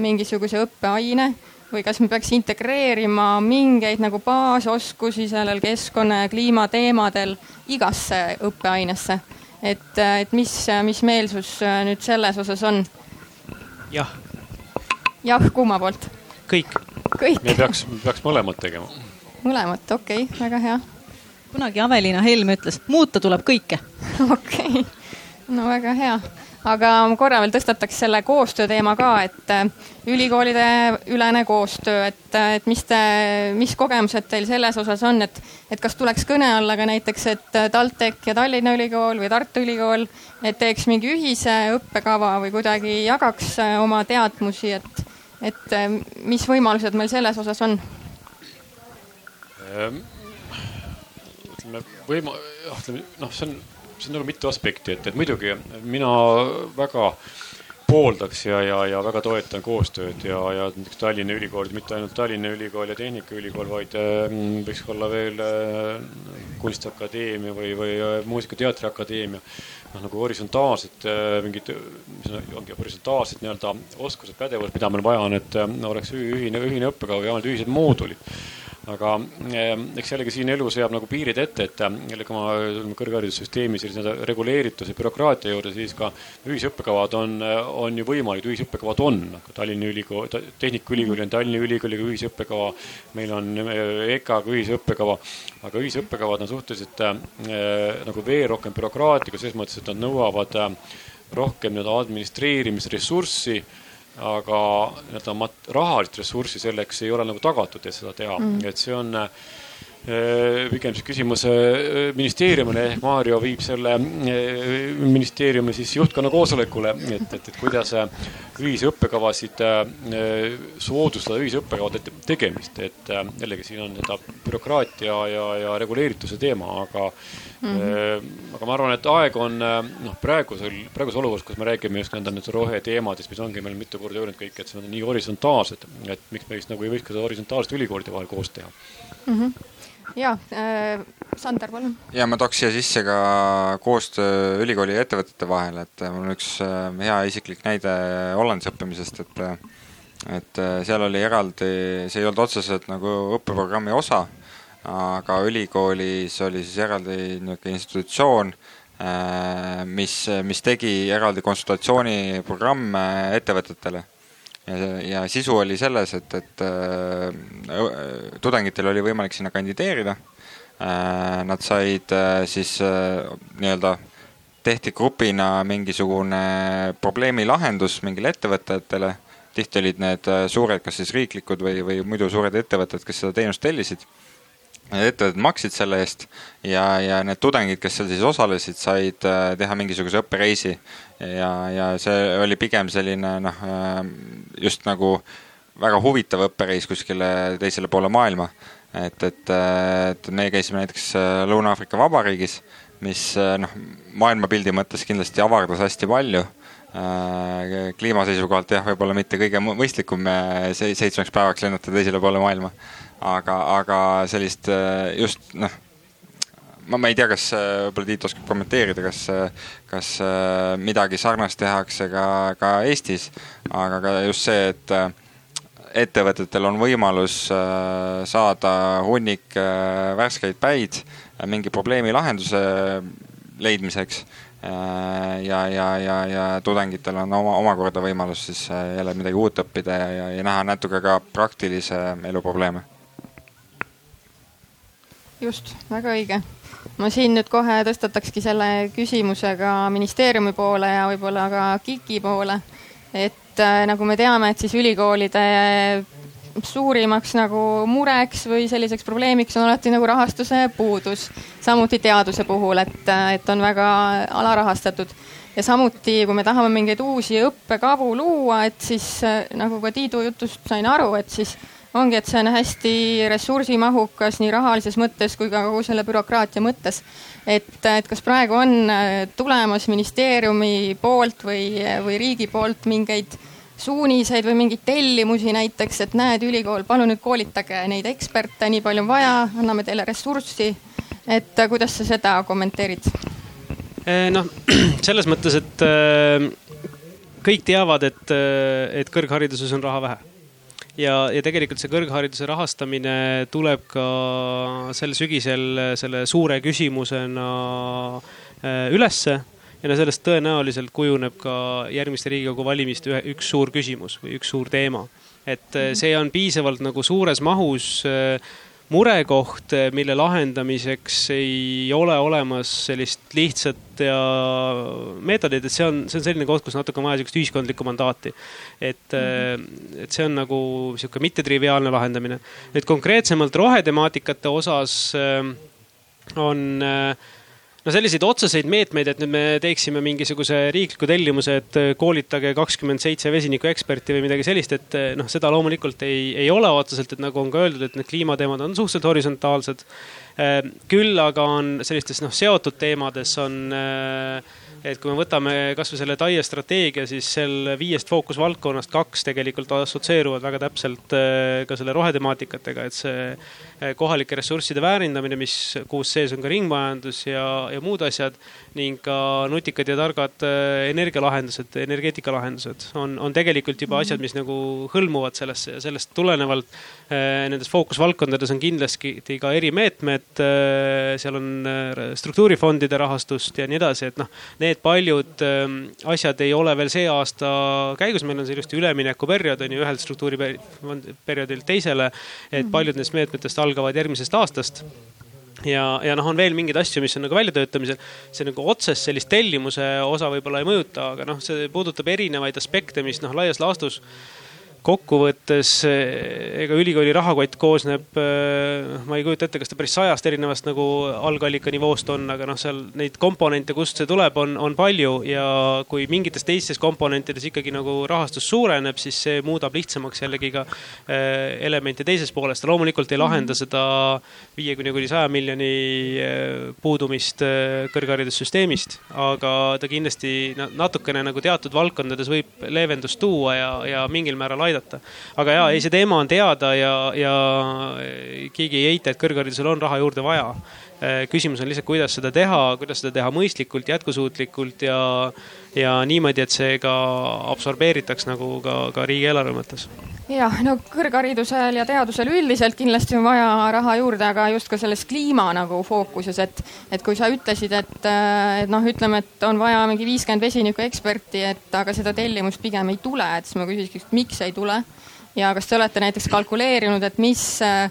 mingisuguse õppeaine või kas me peaks integreerima mingeid nagu baasoskusi sellel keskkonna ja kliimateemadel igasse õppeainesse. et, et mis, mis meelsus nüüd selles osas on? jah. jah, kumma poolt? kõik. kõik? me peaks, peaks mõlemat tegema. mõlemat, okei okay,, väga hea. Kunagi Aveliina Helm ütles, muuta tuleb kõike. okei okay., no väga hea aga ma korra veel tõstataks selle koostöö teema ka, et äh, ülikoolide ülene koostöö, et, äh, et mis te, mis kogemused teil selles osas on, et, et kas tuleks kõne alla ka näiteks, et äh, TalTech ja Tallinna Ülikool või Tartu Ülikool, et teeks mingi ühise õppekava või kuidagi jagaks oma teadmusi, et, et mis võimalused meil selles osas on? Võima-, noh, see on siin on nagu mitu aspekti, et, et muidugi mina väga pooldaks ja, ja, ja väga toetan koostööd ja, ja näiteks Tallinna Ülikool, mitte ainult Tallinna Ülikool ja Tehnikaülikool, vaid äh, võiks olla veel äh, Kunstiakadeemia või, või äh, Muusika-Teatriakadeemia. noh, nagu horisontaalsed mingid, mis ongi horisontaalsed nii-öelda oskused, pädevused, mida meil vaja on, et oleks ühine, ühine õppekava ja ühised moodulid aga ehm, eks jällegi siin elu seab nagu piirid ette, et äh, jällegi oma kõrgharidussüsteemi sellise reguleerituse, bürokraatia juurde, siis ka ühisõppekavad on, äh, on ju võimalikud, ühisõppekavad on. Tallinna Ülikool, Tehnikaülikool on Tallinna Ülikooliga ühisõppekava, meil on EKA-ga ühisõppekava, aga ühisõppekavad on suhteliselt nagu veel rohkem bürokraatlikud selles mõttes, et nad nõuavad rohkem nii-öelda administreerimisressurssi aga nii-öelda rahalist ressurssi selleks ei ole nagu tagatud, et seda teha mm, -hmm. et see on pigem see küsimus ministeeriumile ehk Maarjo viib selle ministeeriumi siis juhtkonna koosolekule, et, et, et kuidas ühisõppekavasid soodustada, ühisõppekavade tegemist, et jällegi siin on seda bürokraatia ja, ja reguleerituse teema, aga mm. -hmm. aga ma arvan, et aeg on noh, praegusel, praeguses olukorras, kus me räägime just nõnda nüüd roheteemadest, mis ongi meil mitu korda öelnud kõik, et see on nii horisontaalsed, et miks me vist nagu ei võiks ka seda horisontaalset ülikoolide vahel koos teha mm. -hmm ja äh,, Sander, palun. ja ma tooks siia sisse ka koostöö ülikooli ja ettevõtete vahel, et mul on üks hea isiklik näide Hollandis õppimisest, et et seal oli eraldi, see ei olnud otseselt nagu õppeprogrammi osa aga ülikoolis oli siis eraldi niisugune institutsioon, äh, mis, mis tegi eraldi konsultatsiooniprogramme ettevõtetele. Ja, ja sisu oli selles, et, et äh, tudengitel oli võimalik sinna kandideerida äh,. Nad said äh, siis äh, nii-öelda tehti grupina mingisugune probleemi lahendus mingile ettevõtetele, tihti olid need äh, suured, kas siis riiklikud või, või muidu suured ettevõtted, kes seda teenust tellisid ettevõtted maksid selle eest ja, ja need tudengid, kes seal siis osalesid, said äh, teha mingisuguse õppereisi. ja, ja see oli pigem selline noh, äh, just nagu väga huvitav õppereis kuskile teisele poole maailma. et, et, äh, et meie käisime näiteks Lõuna-Aafrika Vabariigis, mis noh, maailmapildi mõttes kindlasti avardas hästi palju kliima seisukohalt jah, võib-olla mitte kõige mõistlikum seitsmeks päevaks lennata teisele poole maailma aga, aga sellist äh, just noh, ma, ma ei tea, kas äh, võib-olla Tiit oskab kommenteerida, kas, äh, kas midagi sarnast tehakse ka, ka Eestis, aga ka just see, et ettevõtetel on võimalus saada hunnik värskeid päid mingi probleemi lahenduse leidmiseks ja, ja, ja, ja tudengitel on oma, omakorda võimalus siis jälle midagi uut õppida ja, ja, ja näha natuke ka praktilise elu probleeme just, väga õige. ma siin nüüd kohe tõstatakski selle küsimuse ka ministeeriumi poole ja võib-olla ka KIK-i poole. et äh, nagu me teame, et siis ülikoolide suurimaks nagu mureks või selliseks probleemiks on alati nagu rahastuse puudus. samuti teaduse puhul, et, äh, et on väga alarahastatud ja samuti, kui me tahame mingeid uusi õppekavu luua, et siis äh, nagu ka Tiidu jutust sain aru, et siis ongi, et see on hästi ressursimahukas nii rahalises mõttes kui ka kogu selle bürokraatia mõttes. et, et kas praegu on äh, tulemas ministeeriumi poolt või, või riigi poolt mingeid suuniseid või mingeid tellimusi näiteks, et näed, ülikool, palun nüüd koolitage neid eksperte, nii palju on vaja, anname teile ressurssi. et äh, kuidas sa seda kommenteerid? Äh, noh, selles mõttes, et kõik teavad, et, et kõrghariduses on raha vähe ja, ja tegelikult see kõrghariduse rahastamine tuleb ka sel sügisel selle suure küsimusena äh, ülesse ja no sellest tõenäoliselt kujuneb ka järgmiste Riigikogu valimiste ühe, üks suur küsimus või üks suur teema. et äh, see on piisavalt nagu suures mahus äh, murekoht, mille lahendamiseks ei ole olemas sellist lihtsat ja meetodit, et see on, see on selline koht, kus natuke on vaja sihukest ühiskondlikku mandaati. et mm, -hmm. et see on nagu sihuke mittetriviaalne lahendamine. nüüd konkreetsemalt rohetemaatikate osas on äh, no selliseid otseseid meetmeid, et nüüd me teeksime mingisuguse riikliku tellimuse, et äh, koolitage kakskümmend seitse vesinikueksperti või midagi sellist, et äh, noh, seda loomulikult ei, ei ole otseselt, et nagu on ka öeldud, et need kliimateemad on suhteliselt horisontaalsed. Äh, küll aga on sellistes noh, seotud teemades on et kui me võtame kasvõi selle TAIE strateegia, siis seal viiest fookusvaldkonnast kaks tegelikult assotsieeruvad väga täpselt ka selle rohetemaatikatega, et see Eh, kohalike ressursside väärindamine, mis, kus sees on ka ringmajandus ja, ja muud asjad ning ka nutikad ja targad eh, energialahendused, energeetikalahendused on, on tegelikult juba asjad, mis nagu hõlmuvad sellesse ja sellest tulenevalt nendes fookusvaldkondades on kindlasti ka erimeetmed. seal on struktuurifondide rahastust ja nii edasi, et noh, need paljud asjad ei ole veel see aasta käigus, meil on see ilusti üleminekuperiood on ju ühelt struktuuriperioodilt teisele. et paljud nendest meetmetest algavad järgmisest aastast ja, ja noh, on veel mingeid asju, mis on nagu väljatöötamisel. see nagu otsest sellist tellimuse osa võib-olla ei mõjuta, aga noh, see puudutab erinevaid aspekte, mis noh, laias laastus kokkuvõttes eh, ega ülikooli rahakott koosneb, eh, ma ei kujuta ette, kas ta päris sajast erinevast nagu algallika nivoost on, aga noh, seal neid komponente, kust see tuleb, on, on palju ja kui mingites teistes komponentides ikkagi nagu rahastus suureneb, siis see muudab lihtsamaks jällegi ka eh, elemente teises pooles. ta loomulikult ei lahenda mhm. seda viiekümne kuni saja miljoni puudumist kõrgharidussüsteemist, aga ta kindlasti natukene nagu teatud valdkondades võib leevendust tuua ja, ja mingil määral aidata aidata. aga ja, ei, see teema on teada ja, ja keegi ei eita, et kõrgharidusel on raha juurde vaja. Äh, küsimus on lihtsalt, kuidas seda teha, kuidas seda teha mõistlikult, jätkusuutlikult ja, ja niimoodi, et see ka absorbeeritaks nagu ka, ka riigieelarve mõttes jah, no kõrgharidusel ja teadusel üldiselt kindlasti on vaja raha juurde, aga just ka selles kliima nagu fookuses, et, et kui sa ütlesid, et, et noh, ütleme, et on vaja mingi viiskümmend vesinikueksperti, et aga seda tellimust pigem ei tule, et siis ma küsikski, miks ei tule. ja kas te olete näiteks kalkuleerinud, et mis äh,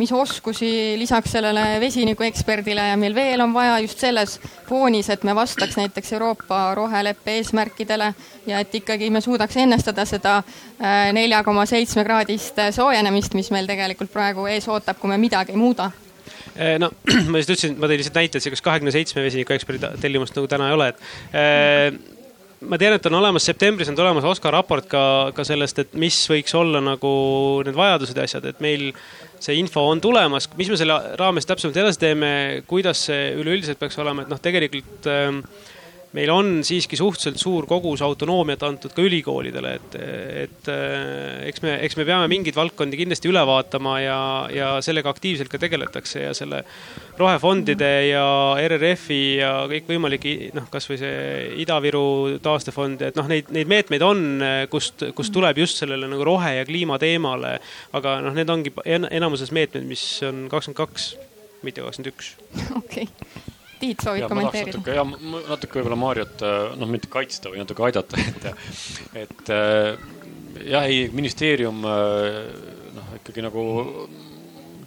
mis oskusi lisaks sellele vesinikueksperdile meil veel on vaja just selles foonis, et me vastaks näiteks Euroopa roheleppe eesmärkidele ja et ikkagi me suudaks ennestada seda äh, nelja koma seitsme kraadist soojenemist, mis meil tegelikult praegu ees ootab, kui me midagi ei muuda. Äh, no ma just ütlesin, ma tõin lihtsalt näite, et sihukest kahekümne seitsme vesinikueksperdi tellimust nagu täna ei ole, et äh, ma tean, et on olemas, septembris on tulemas OSKA raport ka, ka sellest, et mis võiks olla nagu need vajadused ja asjad, et meil see info on tulemas, mis me selle raames täpsemalt edasi teeme, kuidas see üleüldiselt peaks olema, et noh, tegelikult äh, meil on siiski suhteliselt suur kogus autonoomiat antud ka ülikoolidele, et, et äh, eks me, eks me peame mingeid valdkondi kindlasti üle vaatama ja, ja sellega aktiivselt ka tegeletakse ja selle rohefondide ja RRF-i ja kõikvõimalike noh, kasvõi see Ida-Viru taastefond, et noh, neid, neid meetmeid on, kust, kust tuleb just sellele nagu rohe ja kliima teemale. aga noh, need ongi enamuses meetmed, mis on kakskümmend kaks, mitte kakskümmend üks. okei Tiit soovib kommenteerida? natuke jah, natuke võib-olla Mariot äh, noh, mitte kaitsta või natuke aidata, et, et äh, jah, ei ministeerium äh, noh, ikkagi nagu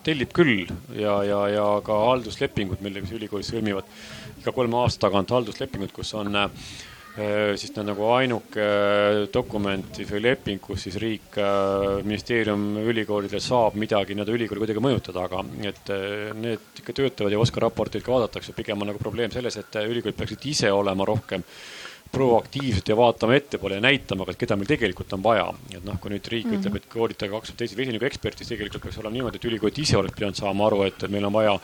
tellib küll ja, ja, ja ka halduslepingud, millega siis ülikoolid sõlmivad iga kolme aasta tagant halduslepingud, kus on Äh, siis ta on nagu ainuke dokument või leping, kus siis riik, äh, ministeerium ülikoolidele saab midagi nii-öelda ülikooli kuidagi mõjutada, aga et äh, need ikka töötavad ja OSKA raporteid ka vaadatakse, pigem on nagu probleem selles, et ülikoolid peaksid ise olema rohkem proaktiivselt ja vaatama ettepoole ja näitama ka, et keda meil tegelikult on vaja. et noh, kui nüüd riik mm -hmm. ütleb, et koolitage kakskümmend teist vesinikueksperti, siis tegelikult peaks olema niimoodi, et ülikoolid ise oleks pidanud saama aru, et meil on vaja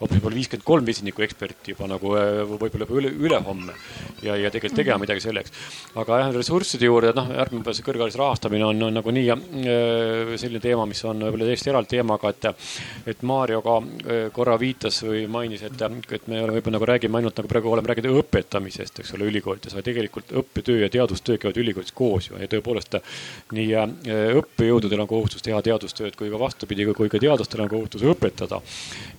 hoopis võib-olla viiskümmend kolm vesinikueksperti juba nagu äh, võib-olla juba üle, ülehomme. ja, ja tegelikult tegema midagi selleks. aga jah, ressursside juurde, noh, järgmine see kõrghariduse rahastamine on, on nagunii äh, selline teema, mis on võib-olla täiesti eraldi teemaga, et, et Maarjo ka äh, korra viitas või mainis, et, et me võib-olla nagu räägime ainult nagu praegu oleme rääkinud õpetamisest, eks ole, ülikoolides, vaid tegelikult õppetöö ja teadustöö käivad ülikoolis koos ju ja tõepoolest nii õppejõududel on kohustus teha teadustööd kui ka vastupidi, kui ka teadlastel on kohustus õpetada.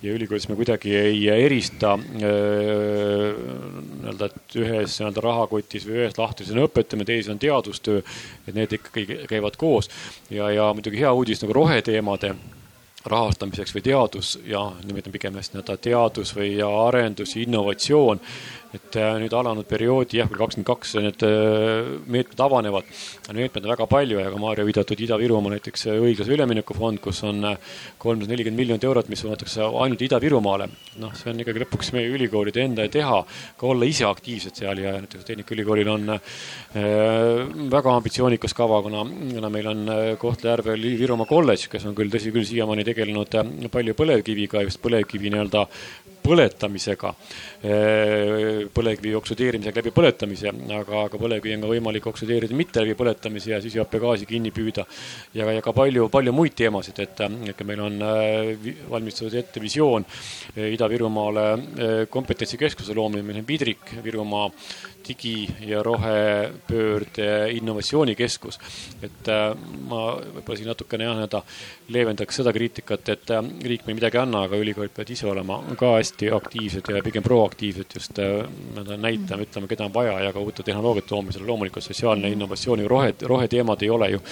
ja ülikoolis me kuidagi ei erista nii-öelda, et ühes nii-öelda rahakotis või ühes lahtris on õpetamine, teises on teadustöö. et need ikkagi käivad koos ja, ja muidugi hea uudis nagu roheteemade rahastamiseks või teadus ja nimetame pigem nii-öelda teadus või arendus, innovatsioon et äh, nüüd alanud perioodi jah, küll kakskümmend kaks need äh, meetmed avanevad. meetmeid on väga palju ja ka Maarja viidatud Ida-Virumaa näiteks äh, õiglase ülemineku fond, kus on kolmsada nelikümmend miljonit eurot, mis suunatakse ainult Ida-Virumaale. noh, see on ikkagi lõpuks meie ülikoolide enda teha, ka olla ise aktiivsed seal ja näiteks Tehnikaülikoolil on väga ambitsioonikas kava, kuna, kuna meil on Kohtla-Järvel Virumaa kolledž, kes on küll, tõsi küll, siiamaani tegelenud palju põlevkiviga, just põlevkivi nii-öelda põletamisega, põlevkivi oksüdeerimisega läbi põletamise, aga, aga põlevkivi on ka võimalik oksüdeerida mitte läbi põletamise ja süsihappegaasi kinni püüda. ja, ja ka palju, palju muid teemasid, et, et meil on valmistatud ette visioon Ida-Virumaale kompetentsikeskuse loomine, meil on Vidrik Virumaa digi- ja rohepöörde innovatsioonikeskus. et äh, ma võib-olla siin natukene jah, nii-öelda leevendaks seda kriitikat, et äh, riik meil midagi ei anna, aga ülikoolid peavad ise olema ka hästi aktiivsed ja pigem proaktiivsed just äh, nii-öelda näitama, ütlema, keda on vaja ja ka uute tehnoloogiate loomisel. loomulikult sotsiaalne innovatsioon ja rohe, roheteemad ei ole ju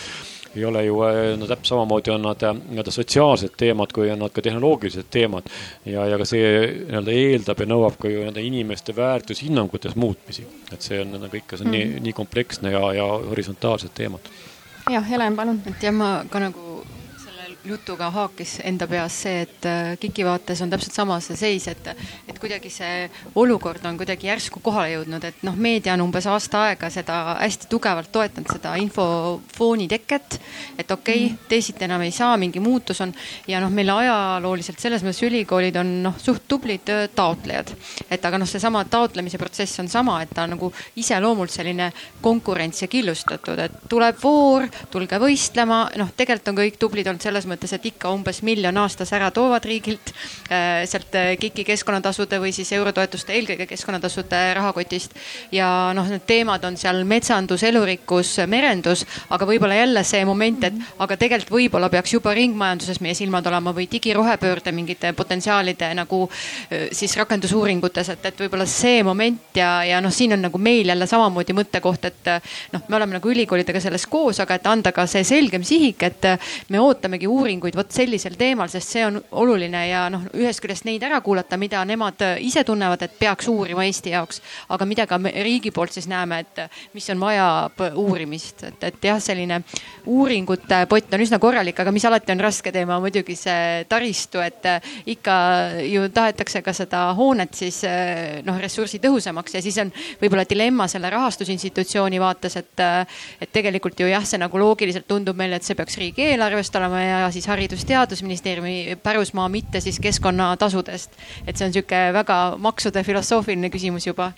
ei ole ju, no täpselt samamoodi on nad nii-öelda sotsiaalsed teemad, kui on nad ka tehnoloogilised teemad. ja, ja ka see nii-öelda eeldab ja nõuab ka ju nii-öelda inimeste väärtushinnangutes muutmisi et see on nagu ikka, see on mm. nii, nii kompleksne ja, ja horisontaalsed teemad. jah, Helen, palun. et jah, ma ka nagu jutuga haakis enda peas see, et äh, KIK-i vaates on täpselt sama see seis, et, et kuidagi see olukord on kuidagi järsku kohale jõudnud, et noh, meedia on umbes aasta aega seda hästi tugevalt toetanud, seda infofooni teket. et okei okay, mm, teisiti enam ei saa, mingi muutus on ja noh, meil ajalooliselt selles mõttes ülikoolid on noh, suht tublid äh, taotlejad. et aga noh, seesama taotlemise protsess on sama, et ta on nagu iseloomult selline konkurents ja killustatud, et tuleb voor, tulge võistlema, noh, tegelikult on kõik tublid olnud selles mõttes mõttes, et ikka umbes miljon aastas ära toovad riigilt äh, sealt äh, KIK-i keskkonnatasude või siis eurotoetuste, eelkõige keskkonnatasude rahakotist. ja noh, need teemad on seal metsandus, elurikkus, merendus, aga võib-olla jälle see moment, et aga tegelikult võib-olla peaks juba ringmajanduses meie silmad olema või digirohepöörde mingite potentsiaalide nagu äh, siis rakendusuuringutes, et, et võib-olla see moment ja, ja noh, siin on nagu meil jälle samamoodi mõttekoht, et noh, me oleme nagu ülikoolidega selles koos, aga et anda ka see selgem sihik, et me ootamegi uuringuid uuringuid vot sellisel teemal, sest see on oluline ja noh, ühest küljest neid ära kuulata, mida nemad äh, ise tunnevad, et peaks uurima Eesti jaoks, aga mida ka riigi poolt siis näeme, et äh, mis on vaja uurimist, et, et jah, selline uuringute pott on üsna korralik, aga mis alati on raske teema, muidugi see taristu, et äh, ikka ju tahetakse ka seda hoonet siis noh, ressursitõhusamaks ja siis on võib-olla dilemma selle rahastusinstitutsiooni vaates, et, et tegelikult ju jah, see nagu loogiliselt tundub meile, et see peaks riigieelarvest olema ja siis Haridus-Teadusministeeriumi pärusmaa, mitte siis keskkonnatasudest. et see on sihuke väga maksude filosoofiline küsimus juba.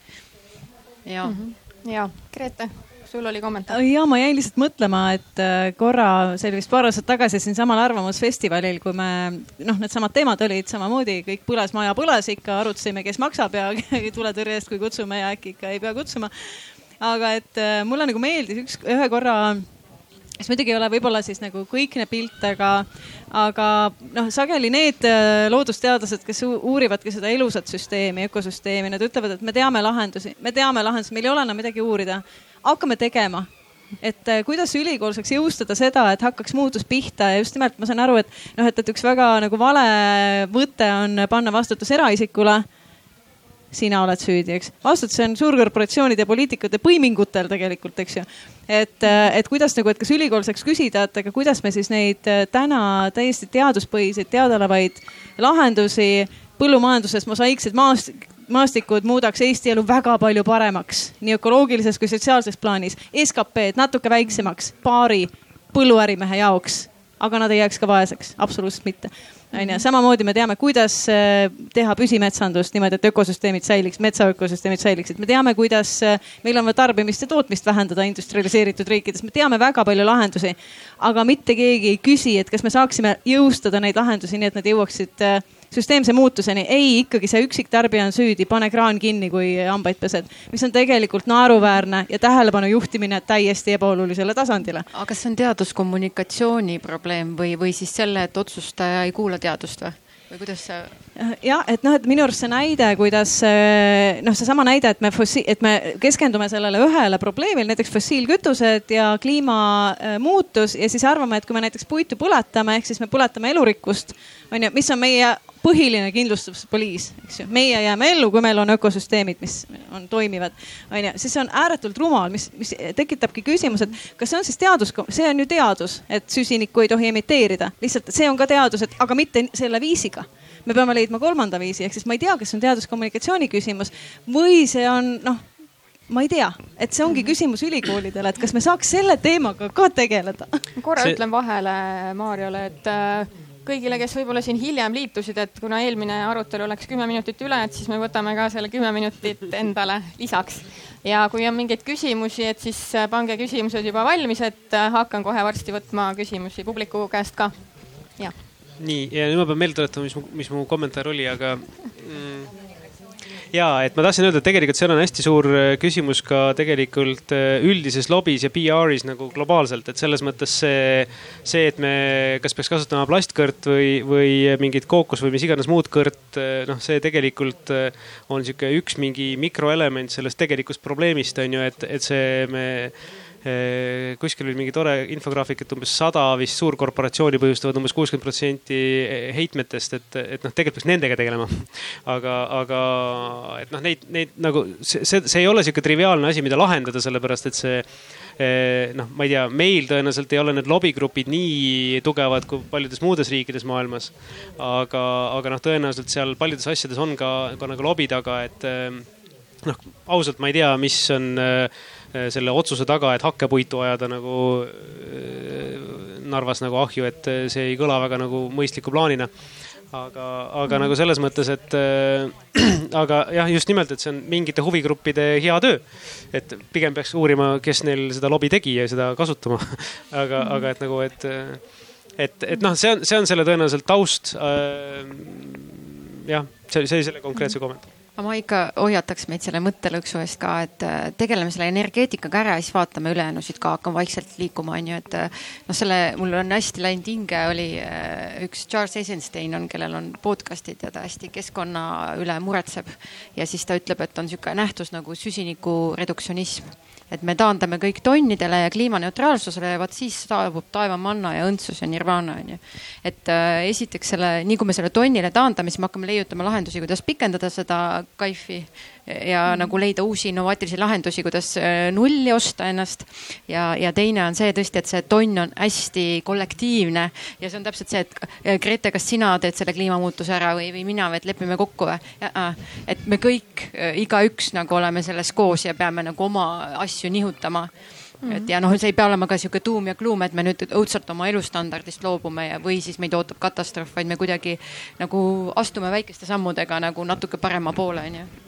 ja mm. -hmm. ja Grete sul oli kommentaar? ja ma jäin lihtsalt mõtlema, et äh, korra, see oli vist paar aastat tagasi siinsamal Arvamusfestivalil, kui me noh, needsamad teemad olid samamoodi, kõik põles, maja põles ikka, arutasime, kes maksab ja tuletõrje eest, kui kutsume ja äkki ikka ei pea kutsuma. aga et äh, mulle nagu meeldis üks, ühe korra mis muidugi ei ole võib-olla siis nagu kõikne pilt, aga, aga noh, sageli need äh, loodusteadlased, kes uurivadki seda elusat süsteemi, ökosüsteemi, nad ütlevad, et me teame lahendusi, me teame lahendusi, meil ei ole enam midagi uurida. hakkame tegema et äh, kuidas ülikool saaks jõustada seda, et hakkaks muutus pihta ja just nimelt ma saan aru, et noh, et, et üks väga nagu vale võte on panna vastutus eraisikule sina oled süüdi, eks. vastutus on suurkorporatsioonide poliitikute põimingutel tegelikult, eks ju. et, äh, et kuidas nagu, et kas ülikool saaks küsida, et aga kuidas me siis neid äh, täna täiesti teaduspõhiseid, teadaolevaid lahendusi põllumajanduses mosaiiksed maast, maastikud muudaks Eesti elu väga palju paremaks, nii ökoloogilises kui sotsiaalses plaanis. SKP-d natuke väiksemaks paari põlluärimehe jaoks, aga nad ei jääks ka vaeseks, absoluutselt mitte onju, samamoodi me teame, kuidas äh, teha püsimetsandust niimoodi, et ökosüsteemid säiliks, metsaökosüsteemid säiliksid. me teame, kuidas äh, meil on vaja tarbimist ja tootmist vähendada industrialiseeritud riikides, me teame väga palju lahendusi. aga mitte keegi ei küsi, et kas me saaksime jõustada neid lahendusi nii, et nad jõuaksid äh, süsteemse muutuseni. ei, ikkagi see üksik tarbija on süüdi, pane kraan kinni, kui hambaid pesed. mis on tegelikult naeruväärne ja tähelepanu juhtimine täiesti ebaolulisele tasandile. aga kas see on teaduskommunikatsiooni probleem või, või siis selle, et otsustaja ei kuula teadust või? või kuidas see? Jah, et noh, et minu arust see näide, kuidas noh, seesama näide, et me fossi-, et me keskendume sellele ühele probleemile, näiteks fossiilkütused ja kliimamuutus ja siis arvame, et kui me näiteks puitu põletame, ehk siis me põletame elurikkust, on ju, mis on meie põhiline kindlustuspoliis, eks ju. meie jääme ellu, kui meil on ökosüsteemid, mis on toimivad, on ju, siis see on ääretult rumal, mis, mis tekitabki küsimuse, et kas see on siis teadus, see on ju teadus, et süsinikku ei tohi emiteerida, lihtsalt see on ka teadus, et aga mitte selle viisiga me peame leidma kolmanda viisi, ehk siis ma ei tea, kas see on teaduskommunikatsiooni küsimus või see on noh ma ei tea, et see ongi küsimus ülikoolidele, et kas me saaks selle teemaga ka tegeleda. korra See- ütlen vahele Maarjale, et äh, kõigile, kes võib-olla siin hiljem liitusid, et kuna eelmine arutelu läks kümme minutit üle, et siis me võtame ka selle kümme minutit endale lisaks. ja kui on mingeid küsimusi, et siis äh, pange küsimused juba valmis, et äh, hakkan kohe varsti võtma küsimusi publiku käest ka. jah. Nii, ja nüüd ma pean meelde tuletama, mis mu, mis mu kommentaar oli, aga mm, ja et ma tahtsin öelda, et tegelikult seal on hästi suur äh, küsimus ka tegelikult äh, üldises lobis ja PR-is nagu globaalselt, et selles mõttes see, see, et me kas peaks kasutama plastkõrt või, või mingit kookos või mis iganes muud kõrt, noh, see tegelikult äh, on sihuke üks mingi mikroelement sellest tegelikust probleemist on ju, et, et see me kuskil oli mingi tore infograafik, et umbes sada vist suurkorporatsiooni põhjustavad umbes kuuskümmend protsenti heitmetest, et, et noh, tegelikult peaks nendega tegelema. aga, aga et noh, neid, neid nagu see, see, see ei ole sihuke triviaalne asi, mida lahendada, sellepärast et see eh, noh, ma ei tea, meil tõenäoliselt ei ole need lobigrupid nii tugevad kui paljudes muudes riikides maailmas. aga, aga noh, tõenäoliselt seal paljudes asjades on ka, ka nagu lobi taga, et eh, noh, ausalt ma ei tea, mis on äh, selle otsuse taga, et hakkepuitu ajada nagu äh, Narvas nagu ahju, et äh, see ei kõla väga nagu mõistliku plaanina. aga, aga nagu selles mõttes, et äh, aga jah, just nimelt, et see on mingite huvigruppide hea töö. et pigem peaks uurima, kes neil seda lobi tegi ja seda kasutama aga, aga et nagu, et, et, et noh, see on, see on selle tõenäoliselt taust äh, jah, see oli, see oli selle konkreetse kommentaar aga ma ikka hoiataks meid selle mõttelõksu eest ka, et äh, tegeleme selle energeetikaga ära ja siis vaatame ülejäänusid ka, hakkame vaikselt liikuma, onju, et äh, noh, selle, mul on hästi läinud hinge, oli äh, üks Charles Eisenstein on, kellel on podcast'id ja ta hästi keskkonna üle muretseb. ja siis ta ütleb, et on niisugune nähtus nagu süsiniku reduktsionism et me taandame kõik tonnidele ja kliimaneutraalsusele ja vot siis saabub taevamanna ja õndsus ja nirvana onju. et äh, esiteks selle, nii kui me selle tonnile taandame, siis me hakkame leiutama lahendusi, kuidas pikendada seda kaifi ja mm. nagu leida uusi innovaatilisi lahendusi, kuidas äh, nulli osta ennast. ja, ja teine on see tõesti, et see tonn on hästi kollektiivne ja see on täpselt see, et äh, Grete, kas sina teed selle kliimamuutuse ära või, või mina või, et lepime kokku või? et me kõik, igaüks nagu oleme selles koos ja peame nagu oma asju nihutama Mm -hmm. et ja noh, see ei pea olema ka sihuke tuum ja kluum, et me nüüd õudselt oma elustandardist loobume ja, või siis meid ootab katastroof, vaid me kuidagi nagu astume väikeste sammudega nagu natuke parema poole, onju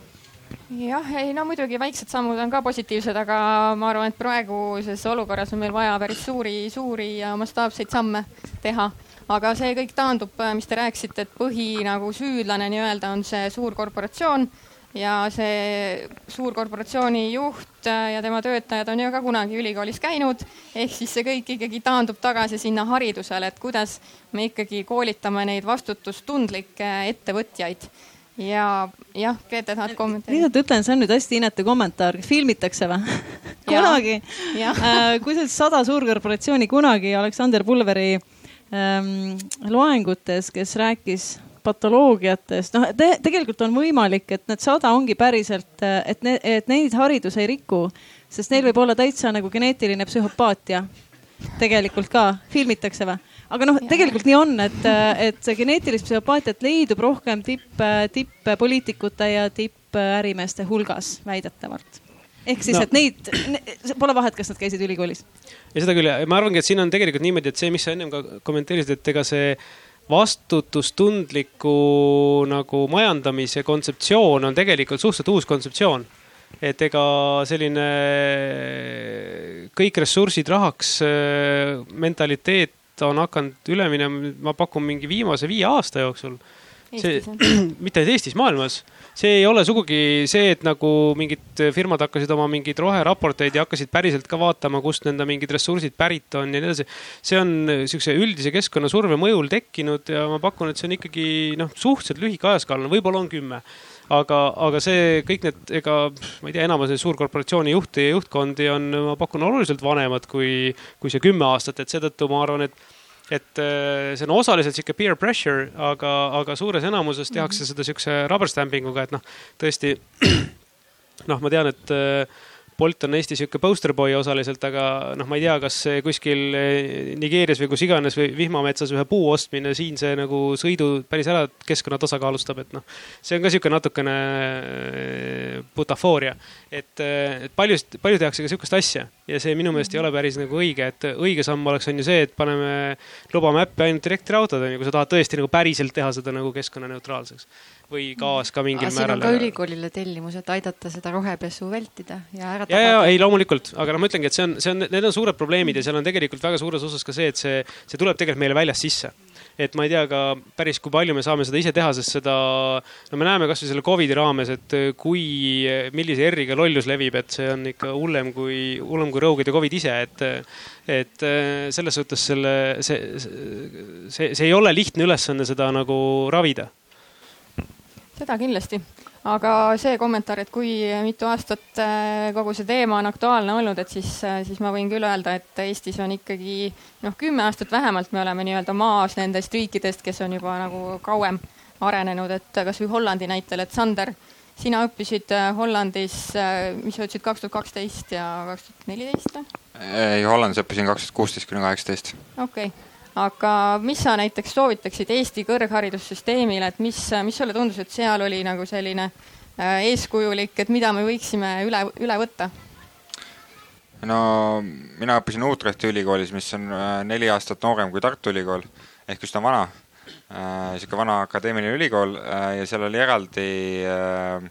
jah, ei no muidugi väiksed sammud on ka positiivsed, aga ma arvan, et praeguses olukorras on meil vaja päris suuri, suuri ja mastaapseid samme teha. aga see kõik taandub, mis te rääkisite, et põhi nagu süüdlane nii-öelda on see suur korporatsioon. Ja see suurkorporatsiooni juht ja tema töötajad on ju ka kunagi ülikoolis käinud, ehk siis see kõik ikkagi taandub tagasi sinna haridusele, et kuidas me ikkagi koolitame neid vastutustundlikke ettevõtjaid ja jah, Grete, tahad kommenteerida? lihtsalt ütlen, see on nüüd hästi inetu kommentaar, filmitakse või? kunagi, äh, kusjuures sada suurkorporatsiooni kunagi Aleksander Pulveri ähm, loengutes, kes rääkis patoloogiatest, noh te, tegelikult on võimalik, et need sada ongi päriselt, et ne, et neid haridus ei riku, sest neil võib olla täitsa nagu geneetiline psühhopaatia. tegelikult ka, filmitakse või? Aga noh, tegelikult nii on, et, et see geneetilist psühhopaatiat leidub rohkem tipp, tipp-poliitikute ja tippärimeeste hulgas väidetavalt. ehk siis no., et neid ne,, pole vahet, kas nad käisid ülikoolis. ja seda küll ja ma arvangi, et siin on tegelikult niimoodi, et see, mis sa ennem ka kommenteerisid, et ega see vastutustundliku nagu majandamise kontseptsioon on tegelikult suhteliselt uus kontseptsioon. et ega selline kõik ressursid rahaks mentaliteet on hakanud üle minema, ma pakun mingi viimase viie aasta jooksul. see mitte ainult Eestis, maailmas. see ei ole sugugi see, et nagu mingid firmad hakkasid oma mingeid roheraporteid ja hakkasid päriselt ka vaatama, kust nende mingid ressursid pärit on ja nii edasi. see on sihukese üldise keskkonnasurve mõjul tekkinud ja ma pakun, et see on ikkagi noh, suhteliselt lühike ajaskaalane, võib-olla on kümme aga, aga see kõik need, ega ma ei tea, enamus neid suurkorporatsiooni juhte ja juhtkondi on, ma pakun oluliselt vanemad kui, kui see kümme aastat, et seetõttu ma arvan, et et äh, see on osaliselt sihuke peer pressure, aga, aga suures enamuses tehakse seda sihukese rubber stamping uga, et noh, tõesti noh, ma tean, et äh, Bolt on Eesti sihuke poster boy osaliselt, aga noh, ma ei tea, kas kuskil eh, Nigeerias või kus iganes või vihmametsas ühe puu ostmine siin see nagu sõidu päris ära keskkonna tasakaalustab, et noh, see on ka sihuke natukene butafooria. et, et paljust, palju tehakse ka sihukest asja ja see minu meelest ei ole päris nagu õige, et õige samm oleks, on ju see, et paneme, lubame äppi ainult elektriautod, on ju, kui sa tahad tõesti nagu päriselt teha seda nagu keskkonnaneutraalseks või gaas ka mingil aga siin on määral ka. ülikoolile tellimus, et aidata seda rohepesu vältida ja ära ja, ja ei loomulikult, aga noh, ma ütlengi, et see on, see on, need on suured probleemid ja seal on tegelikult väga suures osas ka see, et see, see tuleb tegelikult meile väljast sisse. Et ma ei tea ka päris, kui palju me saame seda ise teha, sest seda, no me näeme kasvõi selle Covidi raames, et kui, millise R-iga lollus levib, et see on ikka hullem kui, hullem kui rõugide Covid ise, et et selles suhtes selle, see, see, see ei ole lihtne ülesanne seda nagu ravida. Seda kindlasti, aga see kommentaar, et kui mitu aastat äh, kogu see teema on aktuaalne olnud, et siis, siis ma võin küll öelda, et Eestis on ikkagi noh, kümme aastat vähemalt me oleme nii-öelda maas nendest riikidest, kes on juba nagu kauem arenenud, et kasvõi Hollandi näitel, et Sander, sina õppisid äh, Hollandis, mis sa ütlesid, kaks tuhat kaksteist ja kaks tuhat neliteist või? ei, Hollandis õppisin kaks tuhat kuusteist kuni kaheksateist. okei okay., aga mis sa näiteks soovitaksid Eesti kõrgharidussüsteemile, et mis, mis sulle tundus, et seal oli nagu selline äh, eeskujulik, et mida me võiksime üle, üle võtta? no mina õppisin Utrechti ülikoolis, mis on äh, neli aastat noorem kui Tartu Ülikool ehk üsna vana äh,, sihuke vana akadeemiline ülikool äh, ja seal oli eraldi äh,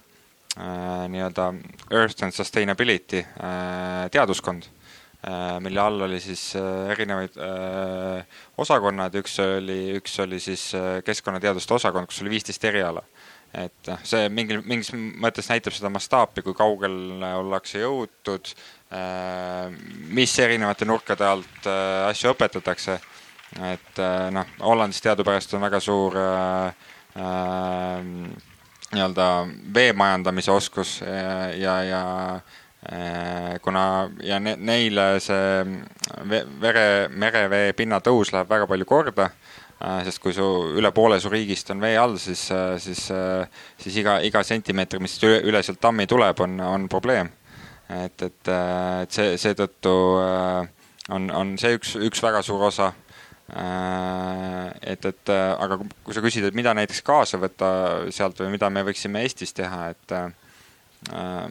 äh, nii-öelda Earth and Sustainability äh, teaduskond äh,, mille all oli siis äh, erinevaid äh, osakonnad, üks oli, üks oli siis äh, keskkonnateaduste osakond, kus oli viisteist eriala et noh, see mingil, mingis mõttes näitab seda mastaapi, kui kaugele ollakse jõutud, mis erinevate nurkade alt äh, asju õpetatakse. et äh, noh, Hollandis teadupärast on väga suur äh, äh, nii-öelda vee majandamise oskus ja, ja, ja äh, kuna ja ne, neile see ve, vere, merevee pinnatõus läheb väga palju korda Äh, sest kui su üle poole su riigist on vee all, siis, siis, siis iga, iga sentimeetri, mis üle, üle sealt tammi tuleb, on, on probleem. et, et, et see, seetõttu äh, on, on see üks, üks väga suur osa. et, et aga kui sa küsid, et mida näiteks kaasa võtta sealt või mida me võiksime Eestis teha, et äh,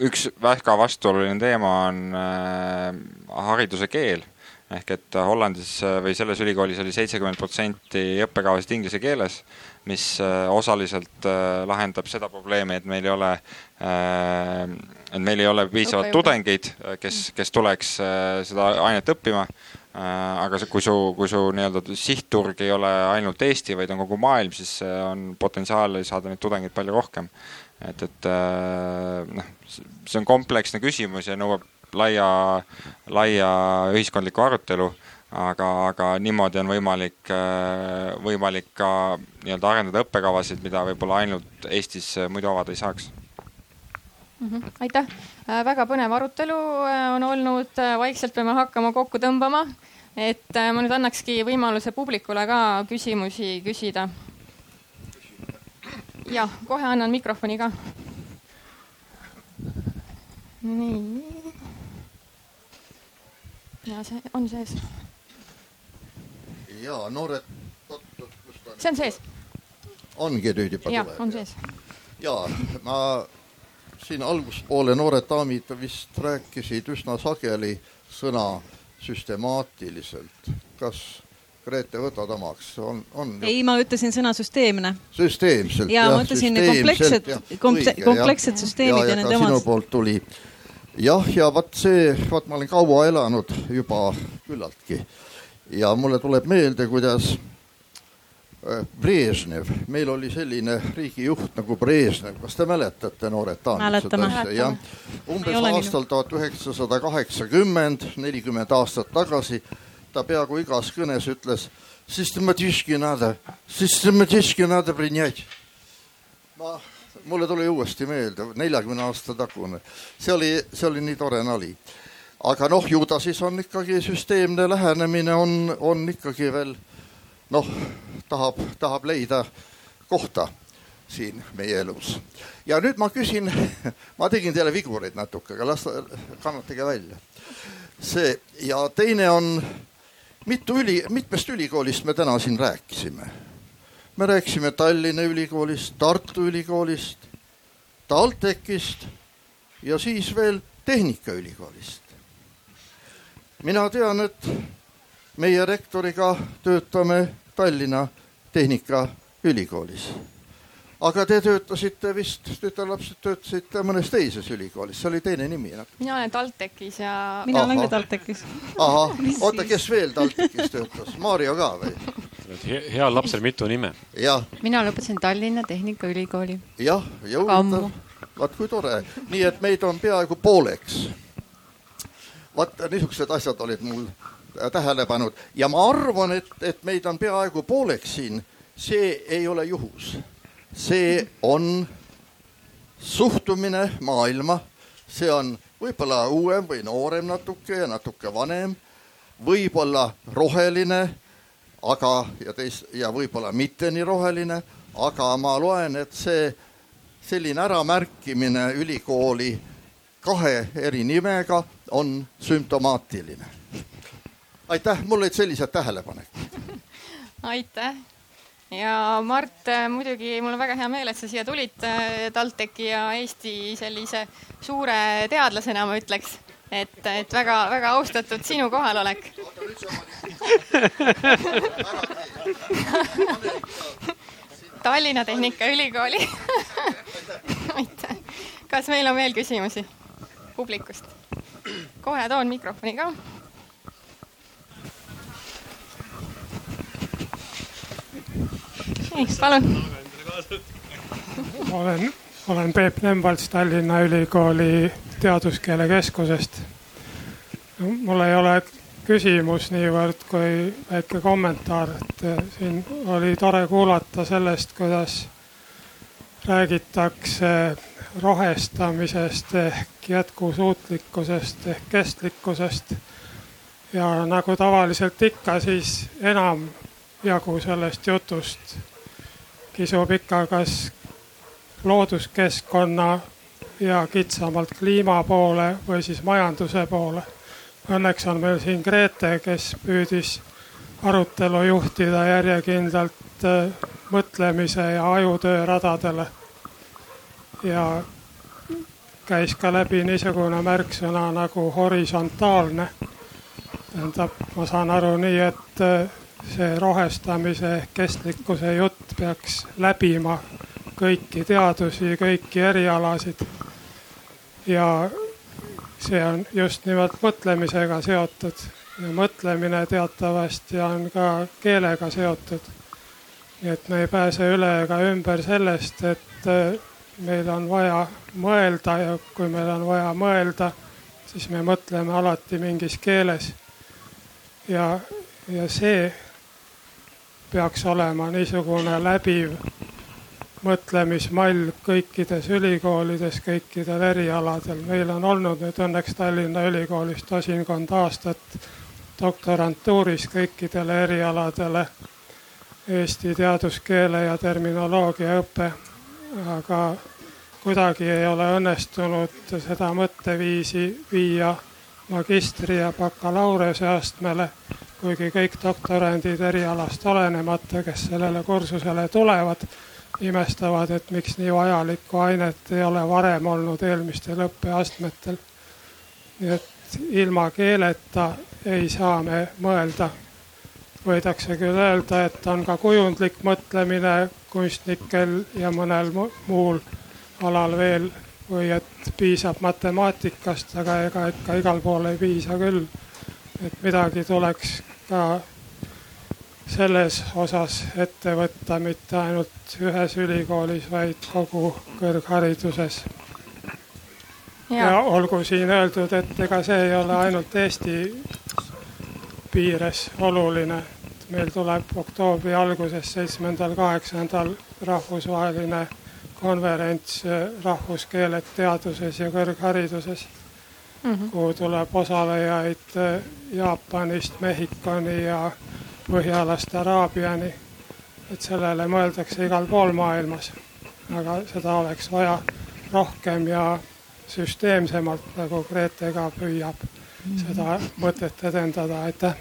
üks väga vastuoluline teema on äh, hariduse keel ehk et Hollandis või selles ülikoolis oli seitsekümmend protsenti õppekavasid inglise keeles, mis osaliselt lahendab seda probleemi, et meil ei ole, et meil ei ole piisavalt tudengeid, kes, kes tuleks seda ainet õppima. aga see, kui su, kui su nii-öelda sihtturg ei ole ainult Eesti, vaid on kogu maailm, siis on potentsiaali saada neid tudengeid palju rohkem. et, et noh, see on kompleksne küsimus ja nõuab laia, laia ühiskondlikku arutelu, aga, aga niimoodi on võimalik, võimalik ka nii-öelda arendada õppekavasid, mida võib-olla ainult Eestis muidu avada ei saaks mm. -hmm. aitäh, väga põnev arutelu on olnud, vaikselt peame hakkama kokku tõmbama. et ma nüüd annakski võimaluse publikule ka küsimusi küsida. jah, kohe annan mikrofoni ka. nii ja see on sees. ja noored, see on sees. ongi nüüd juba ja tuleb. on sees. ja ma siin alguspoole noored daamid vist rääkisid üsna sageli sõna süstemaatiliselt. kas Grete võtad omaks, on, on ei, ma ütlesin sõna süsteemne. süsteemselt. ja ma ütlesin komplekssed, komplekssed süsteemid ja, ja nende sinu omad. poolt tuli jah, ja vot see, vot ma olen kaua elanud juba küllaltki ja mulle tuleb meelde, kuidas äh, Brežnev, meil oli selline riigijuht nagu Brežnev, kas te mäletate, noored daamid? Mäletame. jah, umbes aastal tuhat üheksasada kaheksakümmend, nelikümmend aastat tagasi ta peaaegu igas kõnes ütles ma, mulle tuli uuesti meelde, neljakümne aasta tagune, see oli, see oli nii tore nali. aga noh, ju ta siis on ikkagi süsteemne lähenemine on, on ikkagi veel noh, tahab, tahab leida kohta siin meie elus. ja nüüd ma küsin, ma tegin teile vigureid natuke, aga las, kannatage välja. see ja teine on mitu üli, mitmest ülikoolist me täna siin rääkisime? me rääkisime Tallinna Ülikoolist, Tartu Ülikoolist, TalTechist ja siis veel Tehnikaülikoolist. mina tean, et meie rektoriga töötame Tallinna Tehnikaülikoolis aga te töötasite vist, tütarlapsed töötasite mõnes teises ülikoolis, see oli teine nimi. mina olen TalTechis ja. mina olen ka TalTechis. ahah, oota, kes veel TalTechis töötas, Maarjo ka või? heal lapsel mitu nime. jah. mina lõpetasin Tallinna Tehnikaülikooli. jah, ja huvitav, vaat kui tore, nii et meid on peaaegu pooleks. vaat niisugused asjad olid mul tähele pannud ja ma arvan, et, et meid on peaaegu pooleks siin, see ei ole juhus see on suhtumine maailma, see on võib-olla uuem või noorem natuke ja natuke vanem, võib-olla roheline, aga ja teis- ja võib-olla mitte nii roheline, aga ma loen, et see selline äramärkimine ülikooli kahe eri nimega on sümptomaatiline. aitäh, mul olid sellised tähelepanekud. aitäh ja Mart, muidugi mul on väga hea meel, et sa siia tulid äh, TalTechi ja Eesti sellise suure teadlasena, ma ütleks, et, et väga-väga austatud sinu kohalolek Tallinna Tehnikaülikooli aitäh. kas meil on veel küsimusi publikust? kohe toon mikrofoni ka nii, palun. olen, olen Peep Nemvalts Tallinna Ülikooli Teaduskeele Keskusest. mul ei ole küsimus niivõrd kui väike kommentaar, et eh, siin oli tore kuulata sellest, kuidas räägitakse rohestamisest ehk jätkusuutlikkusest ehk kestlikkusest. ja nagu tavaliselt ikka, siis enamjagu sellest jutust kisub ikka kas looduskeskkonna ja kitsamalt kliima poole või siis majanduse poole. Õnneks on meil siin Grete, kes püüdis arutelu juhtida järjekindlalt äh, mõtlemise ja ajutöö radadele. ja käis ka läbi niisugune märksõna nagu horisontaalne. tähendab, ma saan aru nii, et äh, see rohestamise ehk kestlikkuse jutt peaks läbima kõiki teadusi, kõiki erialasid. ja see on just nimelt mõtlemisega seotud mõtlemine teatavasti on ka keelega seotud. nii et me ei pääse üle ega ümber sellest, et äh, meil on vaja mõelda ja kui meil on vaja mõelda, siis me mõtleme alati mingis keeles. ja, ja see peaks olema niisugune läbiv mõtlemismall kõikides ülikoolides, kõikidel erialadel. meil on olnud nüüd õnneks Tallinna Ülikoolis tosinkond aastat doktorantuuris kõikidele erialadele eesti teaduskeele ja terminoloogia õpe. aga kuidagi ei ole õnnestunud seda mõtteviisi viia magistri ja bakalaureuse astmele kuigi kõik doktorandid erialast olenemata, kes sellele kursusele tulevad, imestavad, et miks nii vajalikku ainet ei ole varem olnud eelmistel õppeastmetel. nii et ilma keeleta ei saa me mõelda. võidakse küll öelda, et on ka kujundlik mõtlemine kunstnikel ja mõnel muul alal veel või et piisab matemaatikast, aga ega ikka igal pool ei piisa küll et midagi tuleks ka selles osas ette võtta mitte ainult ühes ülikoolis, vaid kogu kõrghariduses. ja olgu siin öeldud, et ega see ei ole ainult Eesti piires oluline. meil tuleb oktoobri alguses, seitsmendal, kaheksandal rahvusvaheline konverents Rahvuskeeled teaduses ja kõrghariduses mm, -hmm. kuhu tuleb osalejaid Jaapanist Mehhikoni ja Põhjalast Araabiani. et sellele mõeldakse igal pool maailmas, aga seda oleks vaja rohkem ja süsteemsemalt, nagu Grete ka püüab seda mõtet edendada, aitäh.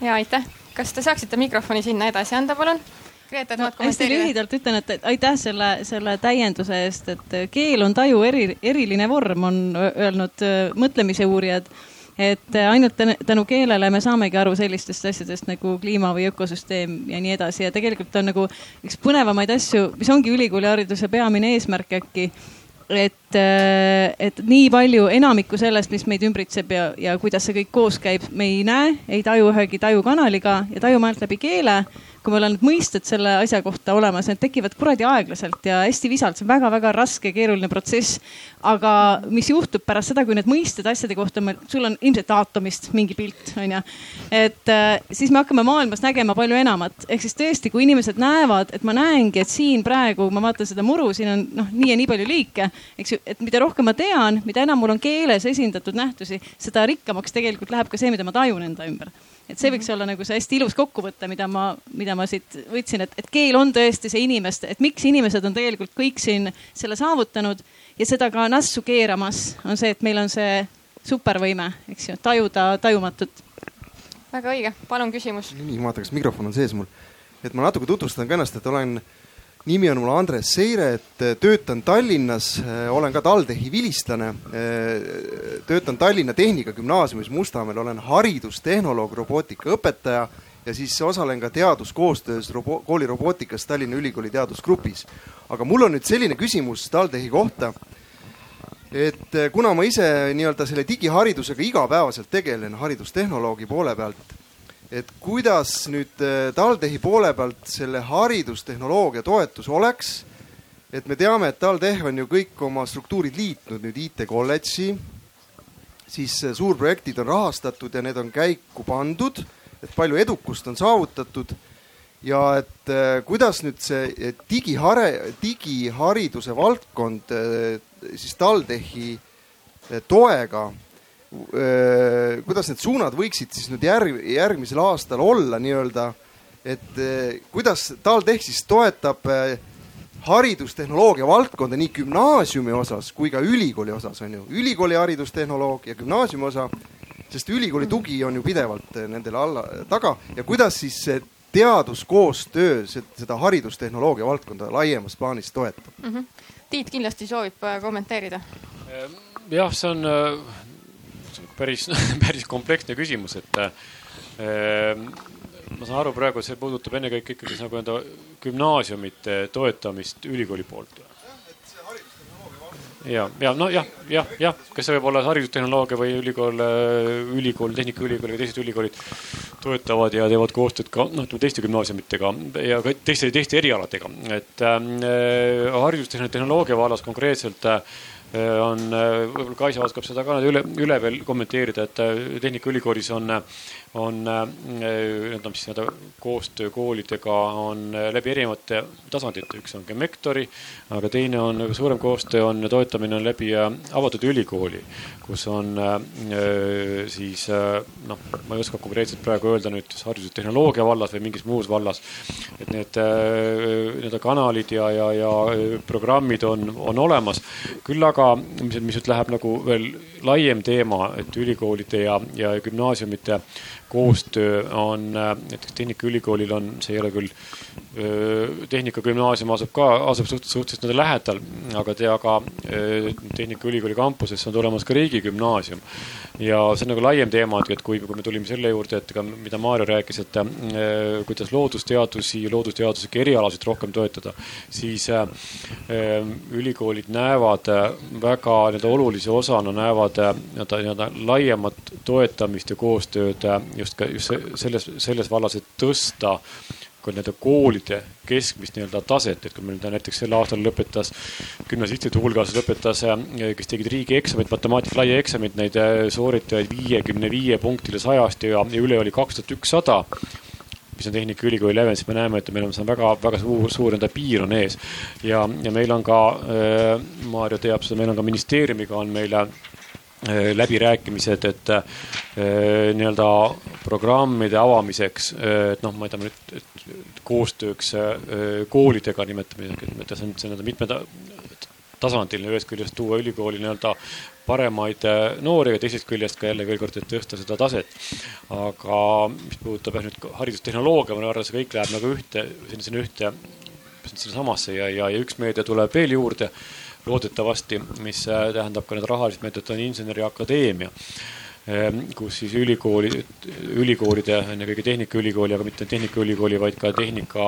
ja aitäh, kas te saaksite mikrofoni sinna edasi anda, palun? Grete, tahad kommenteerida? hästi lühidalt ütlen, et aitäh selle, selle täienduse eest, et keel on taju eri, eriline vorm, on öelnud mõtlemise uurijad. Et ainult tänu keelele me saamegi aru sellistest asjadest nagu kliima või ökosüsteem ja nii edasi. Ja tegelikult on nagu üks põnevamaid asju, mis ongi ülikoolihariduse peamine eesmärk äkki et, et nii palju enamikku sellest, mis meid ümbritseb ja, ja kuidas see kõik koos käib, me ei näe, ei taju ühegi tajukanaliga ja tajume ainult läbi keele kui meil on need mõisted selle asja kohta olemas, need tekivad kuradi aeglaselt ja hästi visalt, see on väga-väga raske, keeruline protsess. aga mis juhtub pärast seda, kui need mõisted asjade kohta, sul on ilmselt aatomist mingi pilt, onju. et äh, siis me hakkame maailmas nägema palju enamat, ehk siis tõesti, kui inimesed näevad, et ma näengi, et siin praegu ma vaatan seda muru, siin on noh, nii ja nii palju liike, eks ju, et mida rohkem ma tean, mida enam mul on keeles esindatud nähtusi, seda rikkamaks tegelikult läheb ka see, mida ma tajun enda ümber et see võiks olla nagu see hästi ilus kokkuvõte, mida ma, mida ma siit võtsin, et, et keel on tõesti see inimeste, et miks inimesed on tegelikult kõik siin selle saavutanud ja seda ka nassu keeramas on see, et meil on see supervõime, eks ju, tajuda tajumatut. väga õige, palun küsimus. nii, ma vaatan, kas mikrofon on sees mul. et ma natuke tutvustan ka ennast, et olen nimi on mul Andres Seire, et äh, töötan Tallinnas, äh, olen ka TalTechi vilistlane. Äh, töötan Tallinna Tehnikagümnaasiumis Mustamäel, olen haridustehnoloog, robootikaõpetaja ja siis osalen ka teaduskoostöös robo kooli robootikas Tallinna Ülikooli teadusgrupis. aga mul on nüüd selline küsimus TalTechi kohta. et kuna ma ise nii-öelda selle digiharidusega igapäevaselt tegelen haridustehnoloogi poole pealt et kuidas nüüd äh, TalTechi poole pealt selle haridustehnoloogia toetus oleks. et me teame, et TalTech on ju kõik oma struktuurid liitnud nüüd IT-kolledži, siis äh, suurprojektid on rahastatud ja need on käiku pandud, et palju edukust on saavutatud. Ja et äh, kuidas nüüd see digihare, digihariduse valdkond siis TalTechi toega kuidas need suunad võiksid siis nüüd järg, järgmisel aastal olla nii-öelda, et kuidas TalTech siis toetab haridustehnoloogia valdkonda nii gümnaasiumi osas kui ka ülikooli osas on ju, ülikooli haridustehnoloogia, gümnaasiumi osa, sest ülikooli tugi on ju pidevalt nendele alla, taga ja kuidas siis see teaduskoostöö seda haridustehnoloogia valdkonda laiemas plaanis toetab mm? -hmm. Tiit kindlasti soovib kommenteerida. jah, see on päris, päris kompleksne küsimus, et äh, ma saan aru praegu, see puudutab ennekõike ikkagi nagu enda gümnaasiumite toetamist ülikooli poolt. ja, ja no jah, jah, jah, kas see võib olla haridustehnoloogia või ülikool, ülikool, Tehnikaülikool või teised ülikoolid toetavad ja teevad koostööd ka noh, ütleme teiste gümnaasiumitega ja ka teiste, teiste erialadega, et äh, haridustehnoloogia vallas konkreetselt äh, Äh, on, äh, võib-olla Kaisa oskab seda ka üle, üle veel kommenteerida, et äh, Tehnikaülikoolis on, on nii-öelda, mis nii-öelda koostöö koolidega on läbi erinevate tasandite, üks on Gemektori, aga teine on suurem koostöö on toetamine on läbi avatud ülikooli, kus on siis noh, ma ei oska konkreetselt praegu öelda nüüd haridustehnoloogia vallas või mingis muus vallas. et need nii-öelda kanalid ja, ja, ja programmid on, on olemas, küll aga mis, mis nüüd läheb nagu veel laiem teema, et ülikoolide ja, ja gümnaasiumite koostöö on näiteks Tehnikaülikoolil on, see ei ole küll, Tehnikagümnaasium asub ka, asub suht, suhteliselt nende lähedal, aga tea ka Tehnikaülikooli kampusesse on tulemas ka riigigümnaasium. ja see on nagu laiem teema, et kui, kui me tulime selle juurde, et ka mida Maarja rääkis, et kuidas loodusteadusi, loodusteaduslikke erialasid rohkem toetada, siis ülikoolid näevad väga nii-öelda olulise osana näevad nii-öelda laiemat toetamist ja koostööd just ka just selles, selles vallas, et tõsta ka nii-öelda koolide keskmist nii-öelda taset, et kui meil näiteks sel aastal lõpetas, gümnasistide hulgas lõpetas, kes tegid riigieksamit, matemaatika laia eksamit, neid sooritajaid viiekümne viie punktile sajast ja, ja üle oli kaks tuhat ükssada mis on Tehnikaülikooli lävend, siis me näeme, et meil on, on väga-väga suur, suur enda piir on ees. ja, ja meil on ka äh,, Maarja teab seda, meil on ka ministeeriumiga on meile äh, läbirääkimised, et äh, nii-öelda programmide avamiseks, et noh, ma ei tea, nüüd koostööks koolidega nimetame, nimetame, see on, see on mitme tasandiline, ühest küljest tuua ülikooli nii-öelda paremaid äh, noori ja teisest küljest ka jälle veel kord, et tõsta seda taset. aga mis puudutab jah nüüd haridustehnoloogia, ma arvan, et see kõik läheb nagu ühte, sinna ühte, sinnasamasse ja, ja, ja üks meede tuleb veel juurde loodetavasti, mis äh, tähendab ka need rahalised meetodid, on Inseneriakadeemia Ehm, kus siis ülikooli, ülikoolide, ennekõike Tehnikaülikooli, aga mitte Tehnikaülikooli, vaid ka tehnika,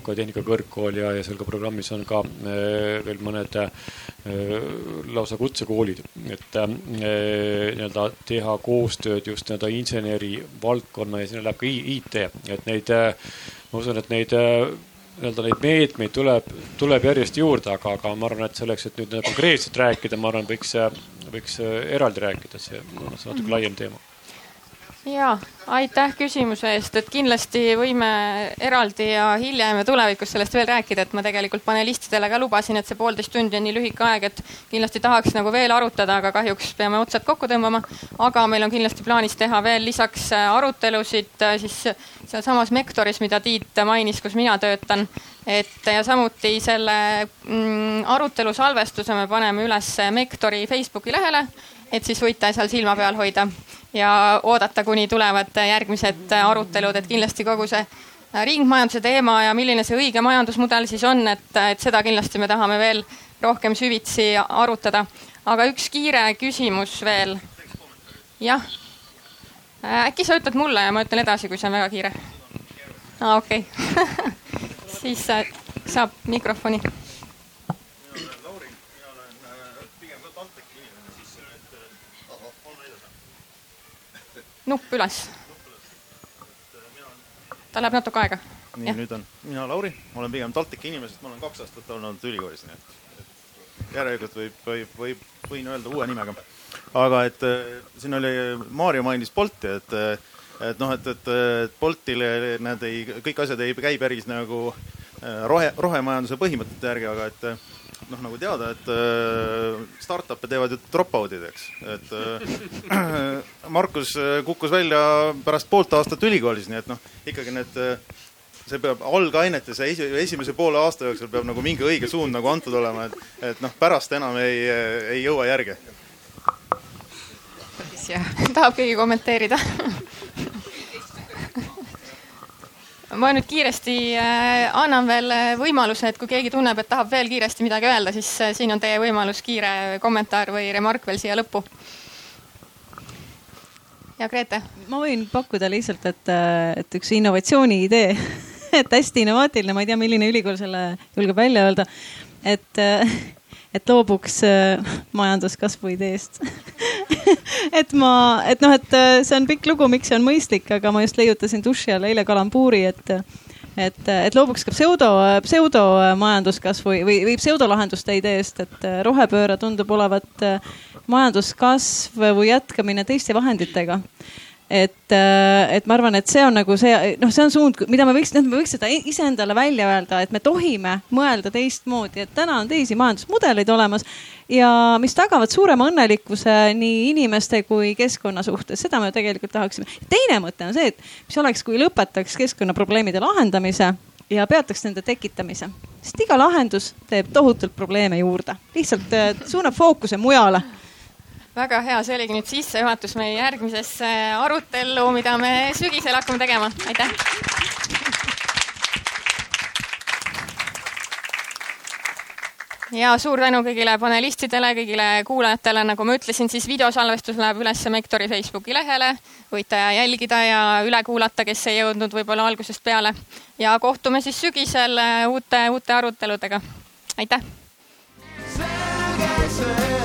ka Tehnikakõrgkool ja, ja seal ka programmis on ka eh, veel mõned eh, lausa kutsekoolid, et eh, nii-öelda teha koostööd just nii-öelda inseneri valdkonna ja sinna läheb ka IT, et neid, ma usun, et neid nii-öelda neid meetmeid tuleb, tuleb järjest juurde, aga, aga ma arvan, et selleks, et nüüd konkreetselt rääkida, ma arvan, võiks, võiks eraldi rääkida, see on natuke laiem teema ja aitäh küsimuse eest, et kindlasti võime eraldi ja hiljem ja tulevikus sellest veel rääkida, et ma tegelikult panelistidele ka lubasin, et see poolteist tundi on nii lühike aeg, et kindlasti tahaks nagu veel arutada, aga kahjuks peame otsad kokku tõmbama. aga meil on kindlasti plaanis teha veel lisaks äh, arutelusid äh, siis sealsamas Mektoris, mida Tiit mainis, kus mina töötan. et ja samuti selle mm, arutelu salvestuse me paneme üles Mektori Facebooki lehele, et siis võite seal silma peal hoida ja oodata, kuni tulevad järgmised arutelud, et kindlasti kogu see ringmajanduse teema ja milline see õige majandusmudel siis on, et, et seda kindlasti me tahame veel rohkem süvitsi arutada. aga üks kiire küsimus veel. jah. äkki sa ütled mulle ja ma ütlen edasi, kui see on väga kiire? aa, okei siis saab mikrofoni nupp üles. ta läheb natuke aega. nii, nüüd on, mina Lauri, olen pigem TalTechi inimene, sest ma olen kaks aastat olnud ülikoolis, nii et, et järelikult võib, võib, võib, võin öelda uue nimega. aga et siin oli, Maarja mainis Bolti, et, et noh, et, et, et Boltile nad ei, kõik asjad ei käi päris nagu rohe, rohemajanduse põhimõtete järgi, aga et noh, nagu teada, et äh, startup'e teevad ju drop-out'id, eks, et äh, Markus äh, kukkus välja pärast poolt aastat ülikoolis, nii et noh, ikkagi need, see peab algainetes esi, esimese poole aasta jooksul peab nagu mingi õige suund nagu antud olema, et, et noh, pärast enam ei, ei jõua järge. tahab keegi kommenteerida ma nüüd kiiresti äh, annan veel äh, võimaluse, et kui keegi tunneb, et tahab veel kiiresti midagi öelda, siis äh, siin on teie võimalus kiire kommentaar või remark veel siia lõppu. ja Grete? ma võin pakkuda lihtsalt, et, et üks innovatsiooni idee et hästi innovaatiline, ma ei tea, milline ülikool selle julgeb välja öelda, et et loobuks majanduskasvu ideest. Et ma, et noh, et äh, see on pikk lugu, miks see on mõistlik, aga ma just leiutasin duši all eile kalambuuri, et et, et loobuks ka pseudo, pseudomajanduskasvu või, või pseudolahenduste ideest, et äh, rohepööre tundub olevat äh, majanduskasv või jätkamine teiste vahenditega et, äh, et ma arvan, et see on nagu see, noh, see on suund, mida me võiks, noh, me võiks seda iseendale välja öelda, et me tohime mõelda teistmoodi, et täna on teisi majandusmudeleid olemas ja mis tagavad suurema õnnelikkuse nii inimeste kui keskkonna suhtes, seda me tegelikult tahaksime. teine mõte on see, et mis oleks, kui lõpetaks keskkonnaprobleemide lahendamise ja peataks nende tekitamise, sest iga lahendus teeb tohutult probleeme juurde, lihtsalt äh, suunab fookuse mujale väga hea, see oligi nüüd sissejuhatus meie järgmisesse arutellu, mida me sügisel hakkame tegema, aitäh. ja suur tänu kõigile panelistidele, kõigile kuulajatele, nagu ma ütlesin, siis videosalvestus läheb üles Mektori Facebooki lehele. võite jälgida ja üle kuulata, kes ei jõudnud võib-olla algusest peale. ja kohtume siis sügisel uute, uute aruteludega. aitäh. selge see,